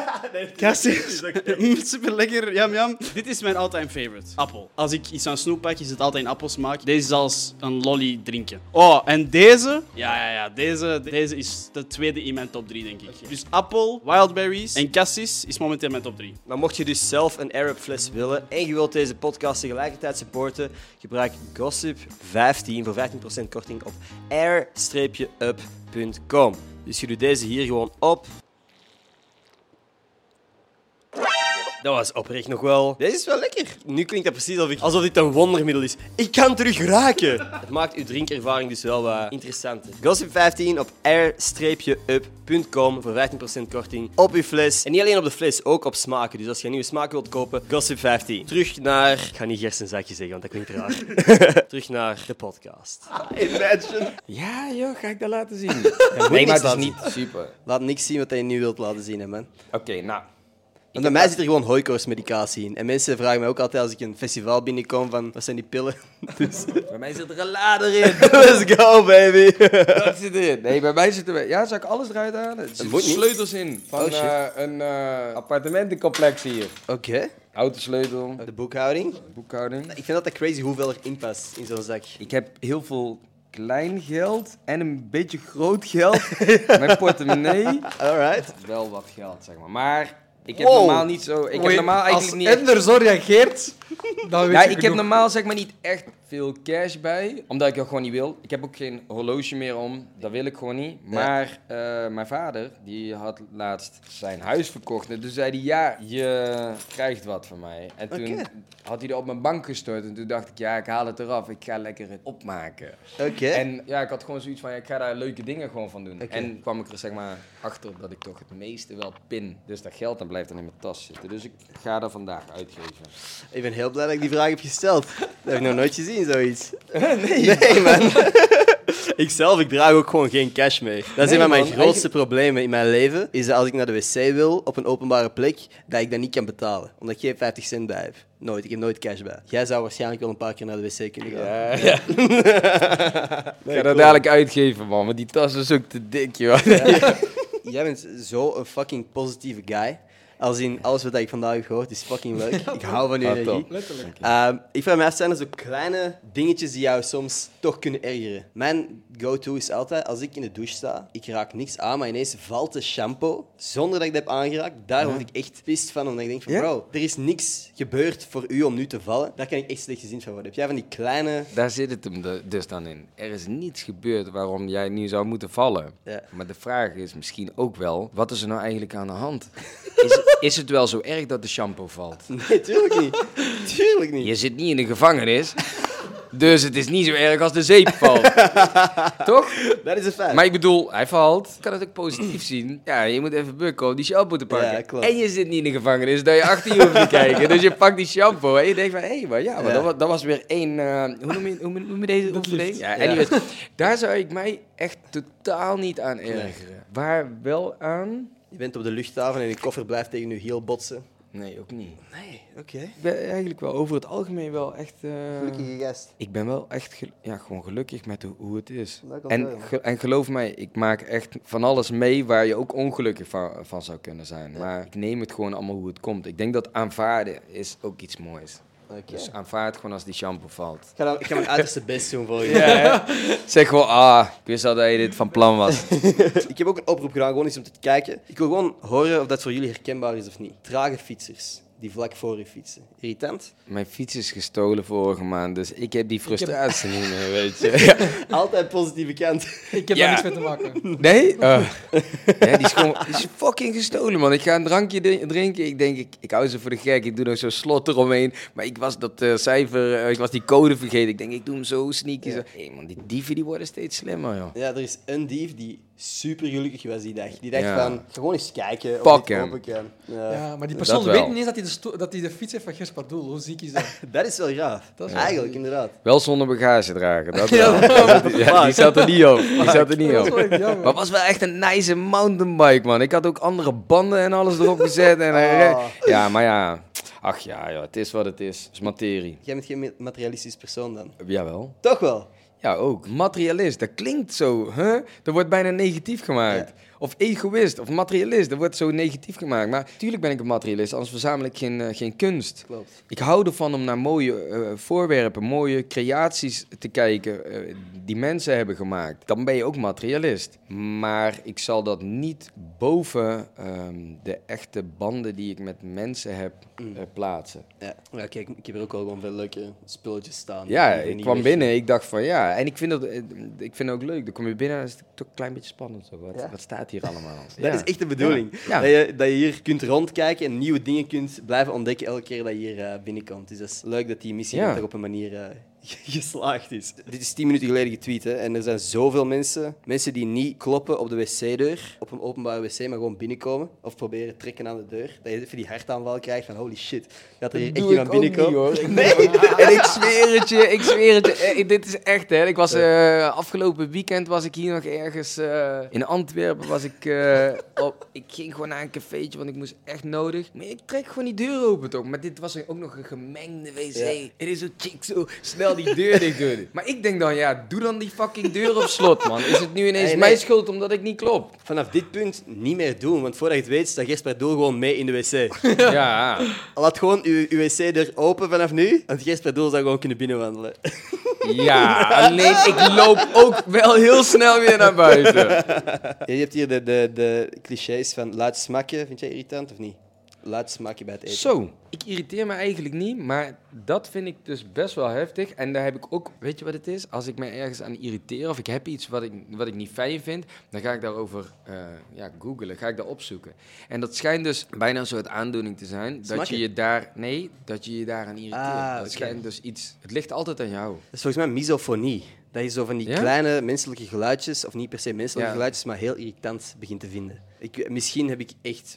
<laughs> Cassis, <laughs> super lekker. Jam, jam. Dit is mijn all-time favorite. Appel. Als ik iets aan snoep pak, is het altijd een appelsmaak. Deze is als een lolly drinken. Oh, en deze? Ja, ja, ja. Deze, deze is de tweede in mijn top 3, denk ik. Dus appel, wildberries en cassis is momenteel mijn top 3. Maar mocht je dus zelf een Arab fles willen en je wilt deze podcast tegelijkertijd supporten, gebruik Gossip15 voor 15% korting op air-up.com. Dus je doet deze hier gewoon op. Dat was oprecht nog wel. Deze is wel lekker. Nu klinkt dat precies alsof, ik, alsof dit een wondermiddel is. Ik kan terug raken. Het maakt uw drinkervaring dus wel wat interessanter. Gossip 15 op air-up.com voor 15% korting op uw fles. En niet alleen op de fles, ook op smaken. Dus als je een nieuwe smaak wilt kopen, Gossip 15. Terug naar... Ik ga niet gerstenzakje zeggen, want dat klinkt raar. <laughs> Terug naar de podcast. Imagine. Ja, joh, ga ik dat laten zien? nee, maar het is niet super. Laat niks zien wat je nu wilt laten zien, hè, man. Oké, nou. Want bij mij zit er gewoon hooikoortsmedicatie in. En mensen vragen mij ook altijd als ik een festival binnenkom van, wat zijn die pillen? <laughs> Dus, Bij mij zit er een lader in. <laughs> let's go, baby. Dat zit erin. Nee, bij mij zitten we. Ja, zal ik alles eruit halen? Er zitten sleutels in. Van Oh, shit. eh, een eh, appartementencomplex hier. Oké. Autosleutel, De boekhouding. boekhouding. Ik vind dat dat crazy hoeveel er in past in zo'n zak. Ik heb heel veel klein geld en een beetje groot geld. Mijn <laughs> portemonnee. Alright. Wel wat geld, zeg maar. Maar ik heb Wow. normaal niet zo. Ik heb normaal eigenlijk als niet. Ender zo reageert, dan weet Ja, je ik heb normaal zeg maar niet echt veel cash bij, omdat ik dat gewoon niet wil. Ik heb ook geen horloge meer om, dat wil ik gewoon niet. Maar eh, mijn vader, die had laatst zijn huis verkocht. En toen zei hij, ja, je krijgt wat van mij. En toen had hij dat op mijn bank gestort. En toen dacht ik, ja, ik haal het eraf. Ik ga lekker het opmaken. Oké. En ja, ik had gewoon zoiets van, ja, ik ga daar leuke dingen gewoon van doen. Oké. En kwam ik er zeg maar achter dat ik toch het meeste wel pin. Dus dat geld dan blijft dan in mijn tas zitten. Dus ik ga dat vandaag uitgeven. Ik ben heel blij dat ik die vraag heb gesteld. Dat heb ik nog nooit gezien, zoiets. Nee. <laughs> Nee, man. <laughs> ik zelf, ik draag ook gewoon geen cash mee. Dat is Nee, een van mijn man, grootste problemen in mijn leven. Is dat als ik naar de wc wil, op een openbare plek, dat ik dat niet kan betalen. Omdat ik geen 50 cent bij heb. Nooit, ik heb nooit cash bij. Jij zou waarschijnlijk wel een paar keer naar de wc kunnen gaan. Ja, <laughs> ja. ik ga dat dadelijk uitgeven, man. Want die tas is ook te dik, joh. Jij bent zo een fucking positieve guy. Als in alles wat ik vandaag heb gehoord is fucking leuk. <laughs> Ik hou van je Ah, energie. top. Letterlijk. Ehm, ik vraag me af, zijn er zo kleine dingetjes die jou soms toch kunnen ergeren? Mijn go-to is altijd, als ik in de douche sta, ik raak niks aan, maar ineens valt de shampoo zonder dat ik dat heb aangeraakt. Daar word ik echt pist van, omdat ik denk van, Ja? bro, er is niks gebeurd voor u om nu te vallen. Daar kan ik echt slecht gezien van worden. Heb jij van die kleine... Daar zit het hem de- dus dan in. Er is niets gebeurd waarom jij nu zou moeten vallen. Ja. Maar de vraag is misschien ook wel, wat is er nou eigenlijk aan de hand? <laughs> Is, is het wel zo erg dat de shampoo valt? <laughs> Nee, tuurlijk niet. tuurlijk niet. Je zit niet in de gevangenis, dus het is niet zo erg als de zeep valt. <laughs> Toch? Dat is een feit. Maar ik bedoel, hij valt. Ik kan het ook positief zien. Ja, je moet even bukken om die shampoo te pakken. Ja, klopt. En je zit niet in de gevangenis, dat je achter je hoeft te kijken. Dus je pakt die shampoo en je denkt van, hé, maar ja, maar Ja. Dat, was, dat was weer één... eh, hoe, noem je, hoe noem je deze oefening? Ja, daar zou ik mij echt totaal niet aan ergeren. Waar wel aan? Je bent op de luchthaven en je koffer blijft tegen je heel botsen. Nee, ook niet. Nee, oké. Ik ben eigenlijk wel over het algemeen wel echt... eh, Gelukkige gast. Ik ben wel echt gel- ja, gewoon gelukkig met hoe- hoe het is. En, ge- en geloof mij, ik maak echt van alles mee waar je ook ongelukkig van, van zou kunnen zijn. Maar ik neem het gewoon allemaal hoe het komt. Ik denk dat aanvaarden is ook iets moois. Oké. Dus aanvaard gewoon als die shampoo valt. Ik ga, dan- ik ga mijn uiterste best doen voor je. Ja, zeg gewoon, ah, ik wist al dat je dit van plan was. <laughs> Ik heb ook een oproep gedaan, gewoon eens om te kijken. Ik wil gewoon horen of dat voor jullie herkenbaar is of niet. Trage fietsers die vlak voor je fietsen. Irritant? Mijn fiets is gestolen vorige maand, dus ik heb die frustratie niet meer, <laughs> weet je. Altijd positieve kant. Ik heb Ja. daar niks mee te maken. Nee? Oh. Ja, die, is gewoon, die is fucking gestolen, man. Ik ga een drankje dri- drinken. Ik denk, ik, ik hou ze voor de gek. Ik doe nog zo'n slot eromheen. Maar ik was dat eh, cijfer, eh, ik was die code vergeten. Ik denk, ik doe hem zo sneaky. Hé, hey, man, die dieven die worden steeds slimmer, joh. Ja, er is een dief die super gelukkig was die dag. Die dacht Ja. van, gewoon eens kijken of Pak ik hem. open kan. Ja. Ja, maar die persoon weet niet eens dat hij de, dat hij de fiets heeft van Gerspardoel. Hoe ziek is dat? <laughs> Dat is wel graaf. Dat is Eigenlijk, inderdaad. Wel zonder bagage dragen. Dat <laughs> Ja, <laughs> die zat er niet op. Die zat er niet op. Maar het was wel echt een nice mountainbike, man. Ik had ook andere banden en alles erop gezet. En hij Ah. Ja, maar ja. Ach ja, ja, het is wat het is. Het is materie. Jij bent geen ma- materialistisch persoon dan. Jawel. Toch wel? Ja, ook. Materialist, dat klinkt zo, hè? Dat wordt bijna negatief gemaakt. Of egoïst, of materialist, dat wordt zo negatief gemaakt. Maar tuurlijk ben ik een materialist, anders verzamel ik geen, eh, geen kunst. Klopt. Ik hou ervan om naar mooie eh, voorwerpen, mooie creaties te kijken eh, die mensen hebben gemaakt. Dan ben je ook materialist. Maar ik zal dat niet boven ehm, de echte banden die ik met mensen heb Mm. plaatsen. Ja. ja, kijk, ik heb er ook wel gewoon veel leuke spulletjes staan. Ja, ik kwam binnen, ik dacht van ja, en ik vind, dat, ik vind het ook leuk. Dan kom je binnen en is het toch een klein beetje spannend. Zo. Wat, Ja. wat staat hier allemaal? <laughs> Dat is echt de bedoeling. Ja. Dat, je, dat je hier kunt rondkijken en nieuwe dingen kunt blijven ontdekken elke keer dat je hier eh, binnenkomt. Dus dat is leuk dat die missie op een manier eh, <laughs> geslaagd is. Dit is tien minuten geleden getweet hè, en er zijn zoveel mensen, mensen die niet kloppen op de wc-deur, op een openbare wc, maar gewoon binnenkomen of proberen trekken aan de deur. Dat je even die hartaanval krijgt van holy shit, gaat er hier echt iemand. Ik <laughs> En ik zweer het je, ik zweer het je. Eh, dit is echt, hè. Ik was eh, afgelopen weekend was ik hier nog ergens eh, in Antwerpen. Was ik, eh, op, ik ging gewoon naar een cafeetje, want ik moest echt nodig. Maar ik trek gewoon die deur open toch. Maar dit was ook nog een gemengde wc. Ja. Het is zo chick, zo snel die deur dicht doen. <laughs> Maar ik denk dan, ja, doe dan die fucking deur op slot, man. Is het nu ineens nee. mijn schuld omdat ik niet klop? Vanaf dit punt niet meer doen, want voordat je het weet staat Gersper Doel gewoon mee in de wc. <laughs> Ja. Laat gewoon uw, uw wc-deur open vanaf nu, want Gersper Doel zou gewoon kunnen binnenwandelen. <laughs> Ja, alleen ik loop ook wel heel snel weer naar buiten. Ja, je hebt hier de, de, de clichés van luid smakken. Vind jij irritant of niet? Luid smakken bij het eten. Zo, ik irriteer me eigenlijk niet, maar dat vind ik dus best wel heftig. En daar heb ik ook, weet je wat het is? Als ik me ergens aan irriteer of ik heb iets wat ik, wat ik niet fijn vind, dan ga ik daarover eh ja, googlen, ga ik daar opzoeken. En dat schijnt dus bijna een soort aandoening te zijn, dat je je daar, nee, dat je je daaraan irriteert. Ah, dat schijnt dus iets, het ligt altijd aan jou. Dat is volgens mij misofonie. Dat je zo van die Ja? kleine menselijke geluidjes, of niet per se menselijke Ja. geluidjes, maar heel irritant begint te vinden. Ik, misschien heb ik echt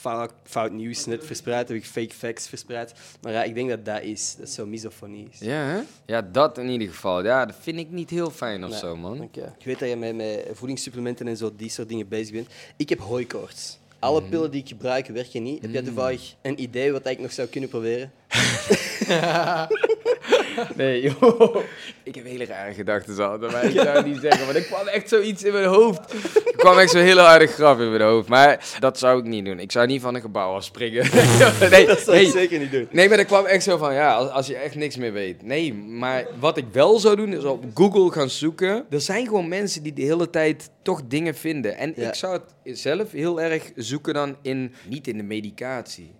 fout, fout nieuws net verspreid, heb ik fake facts verspreid. Maar ja, ik denk dat dat is. Dat is zo misofonie is. Ja, hè? Ja, dat in ieder geval. Ja, dat vind ik niet heel fijn of Nee, zo, man. Ik weet dat je met, met voedingssupplementen en zo die soort dingen bezig bent. Ik heb hooikoorts. Alle Mhm. pillen die ik gebruik werken niet. Heb jij toevallig een idee wat ik nog zou kunnen proberen? <laughs> <laughs> Nee, joh. Ik heb hele rare gedachten altijd, maar ik zou niet zeggen. Want er kwam echt zoiets in mijn hoofd. Er kwam echt zo'n hele harde grap in mijn hoofd. Maar dat zou ik niet doen. Ik zou niet van een gebouw afspringen. <laughs> nee, Dat zou ik nee. zeker niet doen. Nee, maar er kwam echt zo van, ja, als, als je echt niks meer weet. Nee, maar wat ik wel zou doen, is op Google gaan zoeken. Er zijn gewoon mensen die de hele tijd toch dingen vinden. En Ja. ik zou het zelf heel erg zoeken dan in, niet in de medicatie.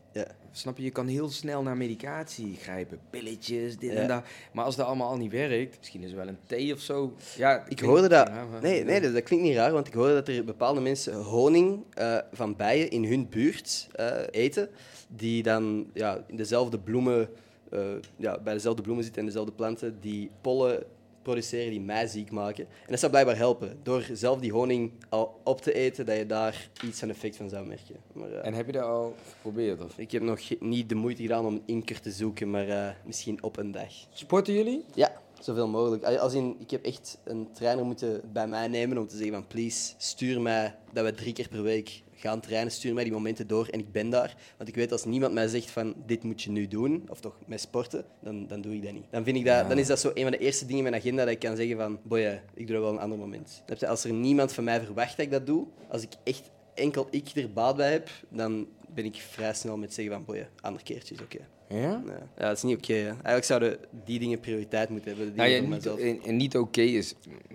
Snap je, je kan heel snel naar medicatie grijpen. Pilletjes, dit en dat. Maar als dat allemaal al niet werkt, misschien is er wel een thee of zo. Ja, Ik hoorde dat. Maar- Nee, nee dat, dat klinkt niet raar, want ik hoorde dat er bepaalde mensen honing eh, van bijen in hun buurt eh, eten, die dan ja, in dezelfde bloemen, eh, ja, bij dezelfde bloemen zitten en dezelfde planten, die pollen produceren die mij ziek maken. En dat zou blijkbaar helpen, door zelf die honing al op te eten, dat je daar iets aan effect van zou merken. Maar, eh, En heb je dat al geprobeerd? Of? ik heb nog niet de moeite gedaan om een inker te zoeken, maar eh, misschien op een dag. Sporten jullie? Ja, zoveel mogelijk. Als in, ik heb echt een trainer moeten bij mij nemen om te zeggen van please, stuur mij dat we drie keer per week gaan trainen, stuur mij die momenten door en ik ben daar. Want ik weet als niemand mij zegt van dit moet je nu doen, of toch met sporten, dan, dan doe ik dat niet. Dan, vind ik dat, dan is dat zo een van de eerste dingen in mijn agenda dat ik kan zeggen van boy, ik doe dat wel een ander moment. Als er niemand van mij verwacht dat ik dat doe, als ik echt enkel ik er baat bij heb, dan ben ik vrij snel met zeggen van boy, ander keertje is oké. Ja? Ja. ja, dat is niet oké. Eigenlijk zouden die dingen prioriteit moeten hebben. De Nou dingen ja, voor niet, mezelf. en, en niet oké is,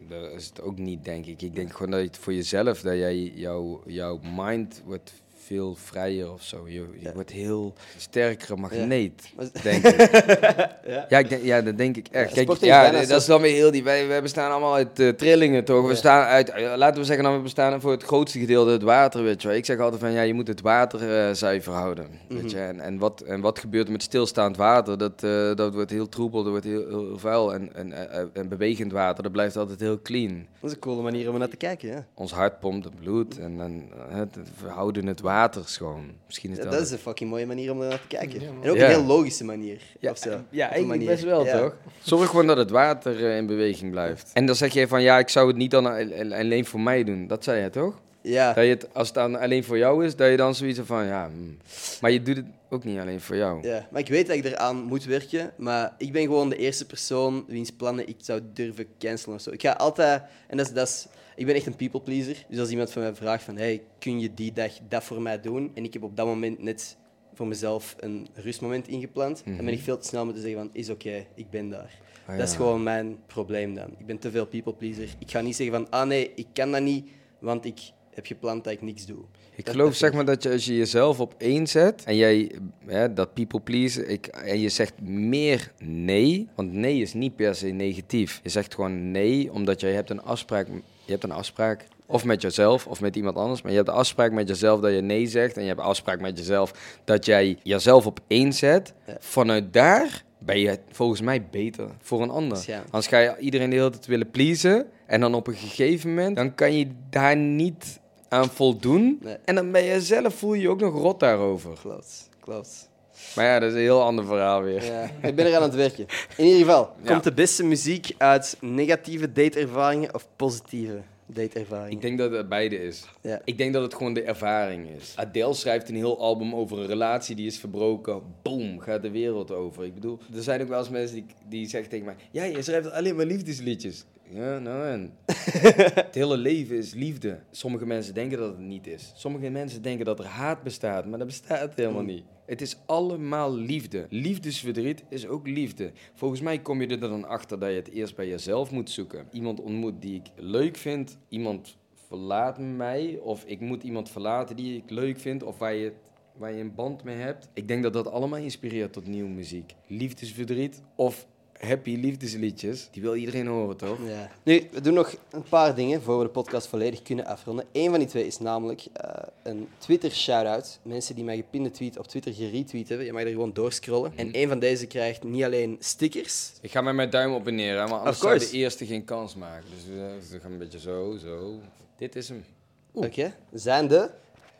dat is het ook niet, denk ik. Ik denk gewoon dat het voor jezelf, dat jij, jouw, jouw mind wordt veel vrijer of zo. Je, je Ja. wordt heel sterkere magneet, Maar- denk ik. <laughs> Ja. ja, ik denk, ja, dat denk ik echt. Ja, Kijk, ja, dat zo- is dan weer heel die... Wij, wij bestaan allemaal uit eh, trillingen, toch? We Ja. staan uit... eh, laten we zeggen, dan we bestaan voor het grootste gedeelte het water, weet je wel. Ik zeg altijd van, ja, je moet het water eh, zuiver houden, weet Mhm. je. En, en, wat, en wat gebeurt er met stilstaand water? Dat, dat wordt heel troebel, dat wordt heel, heel, vuil. En, en, en bewegend water, dat blijft altijd heel clean. Dat is een coole manier om naar te kijken. Ja. Ons hart pompt het bloed en, en eh, het- we houden het water schoon. Misschien is Ja, dat... dat is een fucking mooie manier om er naar te kijken. en ook Ja. een heel logische manier. Ja, of zo. ja eigenlijk manier. best wel, Ja. toch? Zorg gewoon dat het water eh, in beweging blijft. En dan zeg je van, ja, ik zou het niet dan alleen voor mij doen. Dat zei je, toch? Ja. Dat je het, als het dan alleen voor jou is, dat je dan zoiets van, ja... hmm. Maar je doet het ook niet alleen voor jou. ja, maar ik weet dat ik eraan moet werken. Maar ik ben gewoon de eerste persoon wiens plannen ik zou durven cancelen of zo. Ik ga altijd... En dat is... Dat is ik ben echt een people pleaser. Dus als iemand van mij vraagt van... Hey, kun je die dag dat voor mij doen? En ik heb op dat moment net voor mezelf een rustmoment ingepland. Dan ben ik veel te snel met te zeggen van... Is oké, ik ben daar. Ah, Dat is gewoon mijn probleem dan. Ik ben te veel people pleaser. Ik ga niet zeggen van... Ah nee, ik kan dat niet, want ik heb gepland dat ik niks doe. Ik Dat- geloof dat zeg maar dat je als je jezelf op één zet en jij hè, dat people please ik, en je zegt meer nee, want nee is niet per se negatief. Je zegt gewoon nee omdat jij hebt een afspraak, je hebt een afspraak of met jezelf of met iemand anders, maar je hebt een afspraak met jezelf dat je nee zegt en je hebt een afspraak met jezelf dat jij jezelf op één zet. Ja. Vanuit daar ben je volgens mij beter voor een ander. Ja. Anders ga je iedereen de hele tijd willen pleasen en dan op een gegeven moment dan kan je daar niet aan voldoen. Nee. En dan ben je zelf, voel je je ook nog rot daarover. Klopt, klopt. Maar ja, dat is een heel ander verhaal weer. Ja, ik ben er aan het werken. In ieder geval, Ja. komt de beste muziek uit negatieve dateervaringen of positieve dateervaringen? Ik denk dat het beide is. Ja. Ik denk dat het gewoon de ervaring is. Adele schrijft een heel album over een relatie die is verbroken. Boom, gaat de wereld over. Ik bedoel, er zijn ook wel eens mensen die, die zeggen tegen mij... Ja, je schrijft alleen maar liefdesliedjes. Ja, nou en... <laughs> het hele leven is liefde. Sommige mensen denken dat het niet is. Sommige mensen denken dat er haat bestaat, maar dat bestaat helemaal niet. Het is allemaal liefde. Liefdesverdriet is ook liefde. Volgens mij kom je er dan achter dat je het eerst bij jezelf moet zoeken. Iemand ontmoet die ik leuk vind, iemand verlaat mij, of ik moet iemand verlaten die ik leuk vind, of waar je, waar je een band mee hebt. Ik denk dat dat allemaal inspireert tot nieuwe muziek. Liefdesverdriet of happy liefdesliedjes, die wil iedereen horen, toch? Ja. Nu, we doen nog een paar dingen voor we de podcast volledig kunnen afronden. Eén van die twee is namelijk eh, een Twitter-shout-out. Mensen die mij gepinde tweet op Twitter geretweet hebben. Je mag er gewoon doorscrollen. En één van deze krijgt niet alleen stickers. Ik ga met mijn duim op en neer, hè, maar anders zou de eerste geen kans maken. Dus we, we gaan een beetje zo, zo. Dit is hem. Oké. Zijn de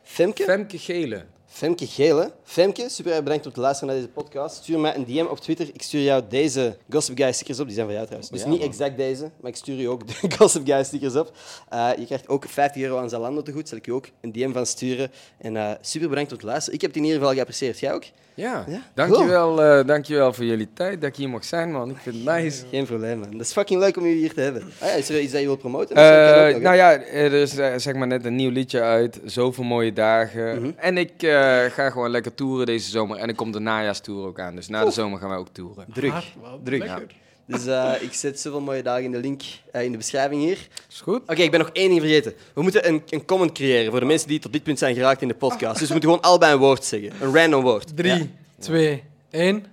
Femke? Femke Gele. Femke Gele. Femke, super bedankt om te luisteren naar deze podcast. Stuur mij een DM op Twitter. Ik stuur jou deze Gossip Guy stickers op. Die zijn van jou trouwens. Dus Ja, niet man. exact deze, maar ik stuur je ook de <laughs> Gossip Guy stickers op. Eh, je krijgt ook 50 euro aan Zalando te goed. Zal ik je ook een DM van sturen. En eh, super bedankt om te luisteren. Ik heb het in ieder geval geapprecieerd. Jij ook? Ja, Ja, dankjewel, eh dankjewel voor jullie tijd dat ik hier mag zijn, man. Ik vind het nice. <laughs> Geen probleem, man. Dat is fucking leuk om jullie hier te hebben. Ah, ja, is er iets dat je wilt promoten? Nog, nou ja, er is zeg maar net een nieuw liedje uit. Zoveel mooie dagen. Mhm. En ik eh, ga gewoon lekker toeren deze zomer. En er komt de najaarstour ook aan. Dus na de zomer gaan wij ook toeren. Druk. Ah, Druk. lekker. Dus eh, ik zet zoveel mooie dagen in de link eh, in de beschrijving hier. Is goed? Oké, ik ben nog één ding vergeten. We moeten een, een comment creëren voor de mensen die tot dit punt zijn geraakt in de podcast. Dus we moeten gewoon allebei een woord zeggen. Een random woord. Drie, twee, één.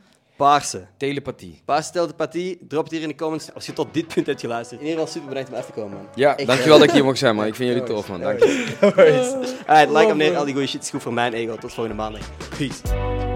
Paarse. Telepathie. Paarse telepathie. Drop het hier in de comments als je tot dit punt hebt geluisterd. In ieder geval super bedankt om af te komen, man. Ja, Echt, dankjewel eh, dat ik hier mag zijn, man. <laughs> Ik vind jullie tof, man. Dank je. Alright, like, abonneer, al die goede shit is goed voor mijn ego. Tot volgende maandag. Peace.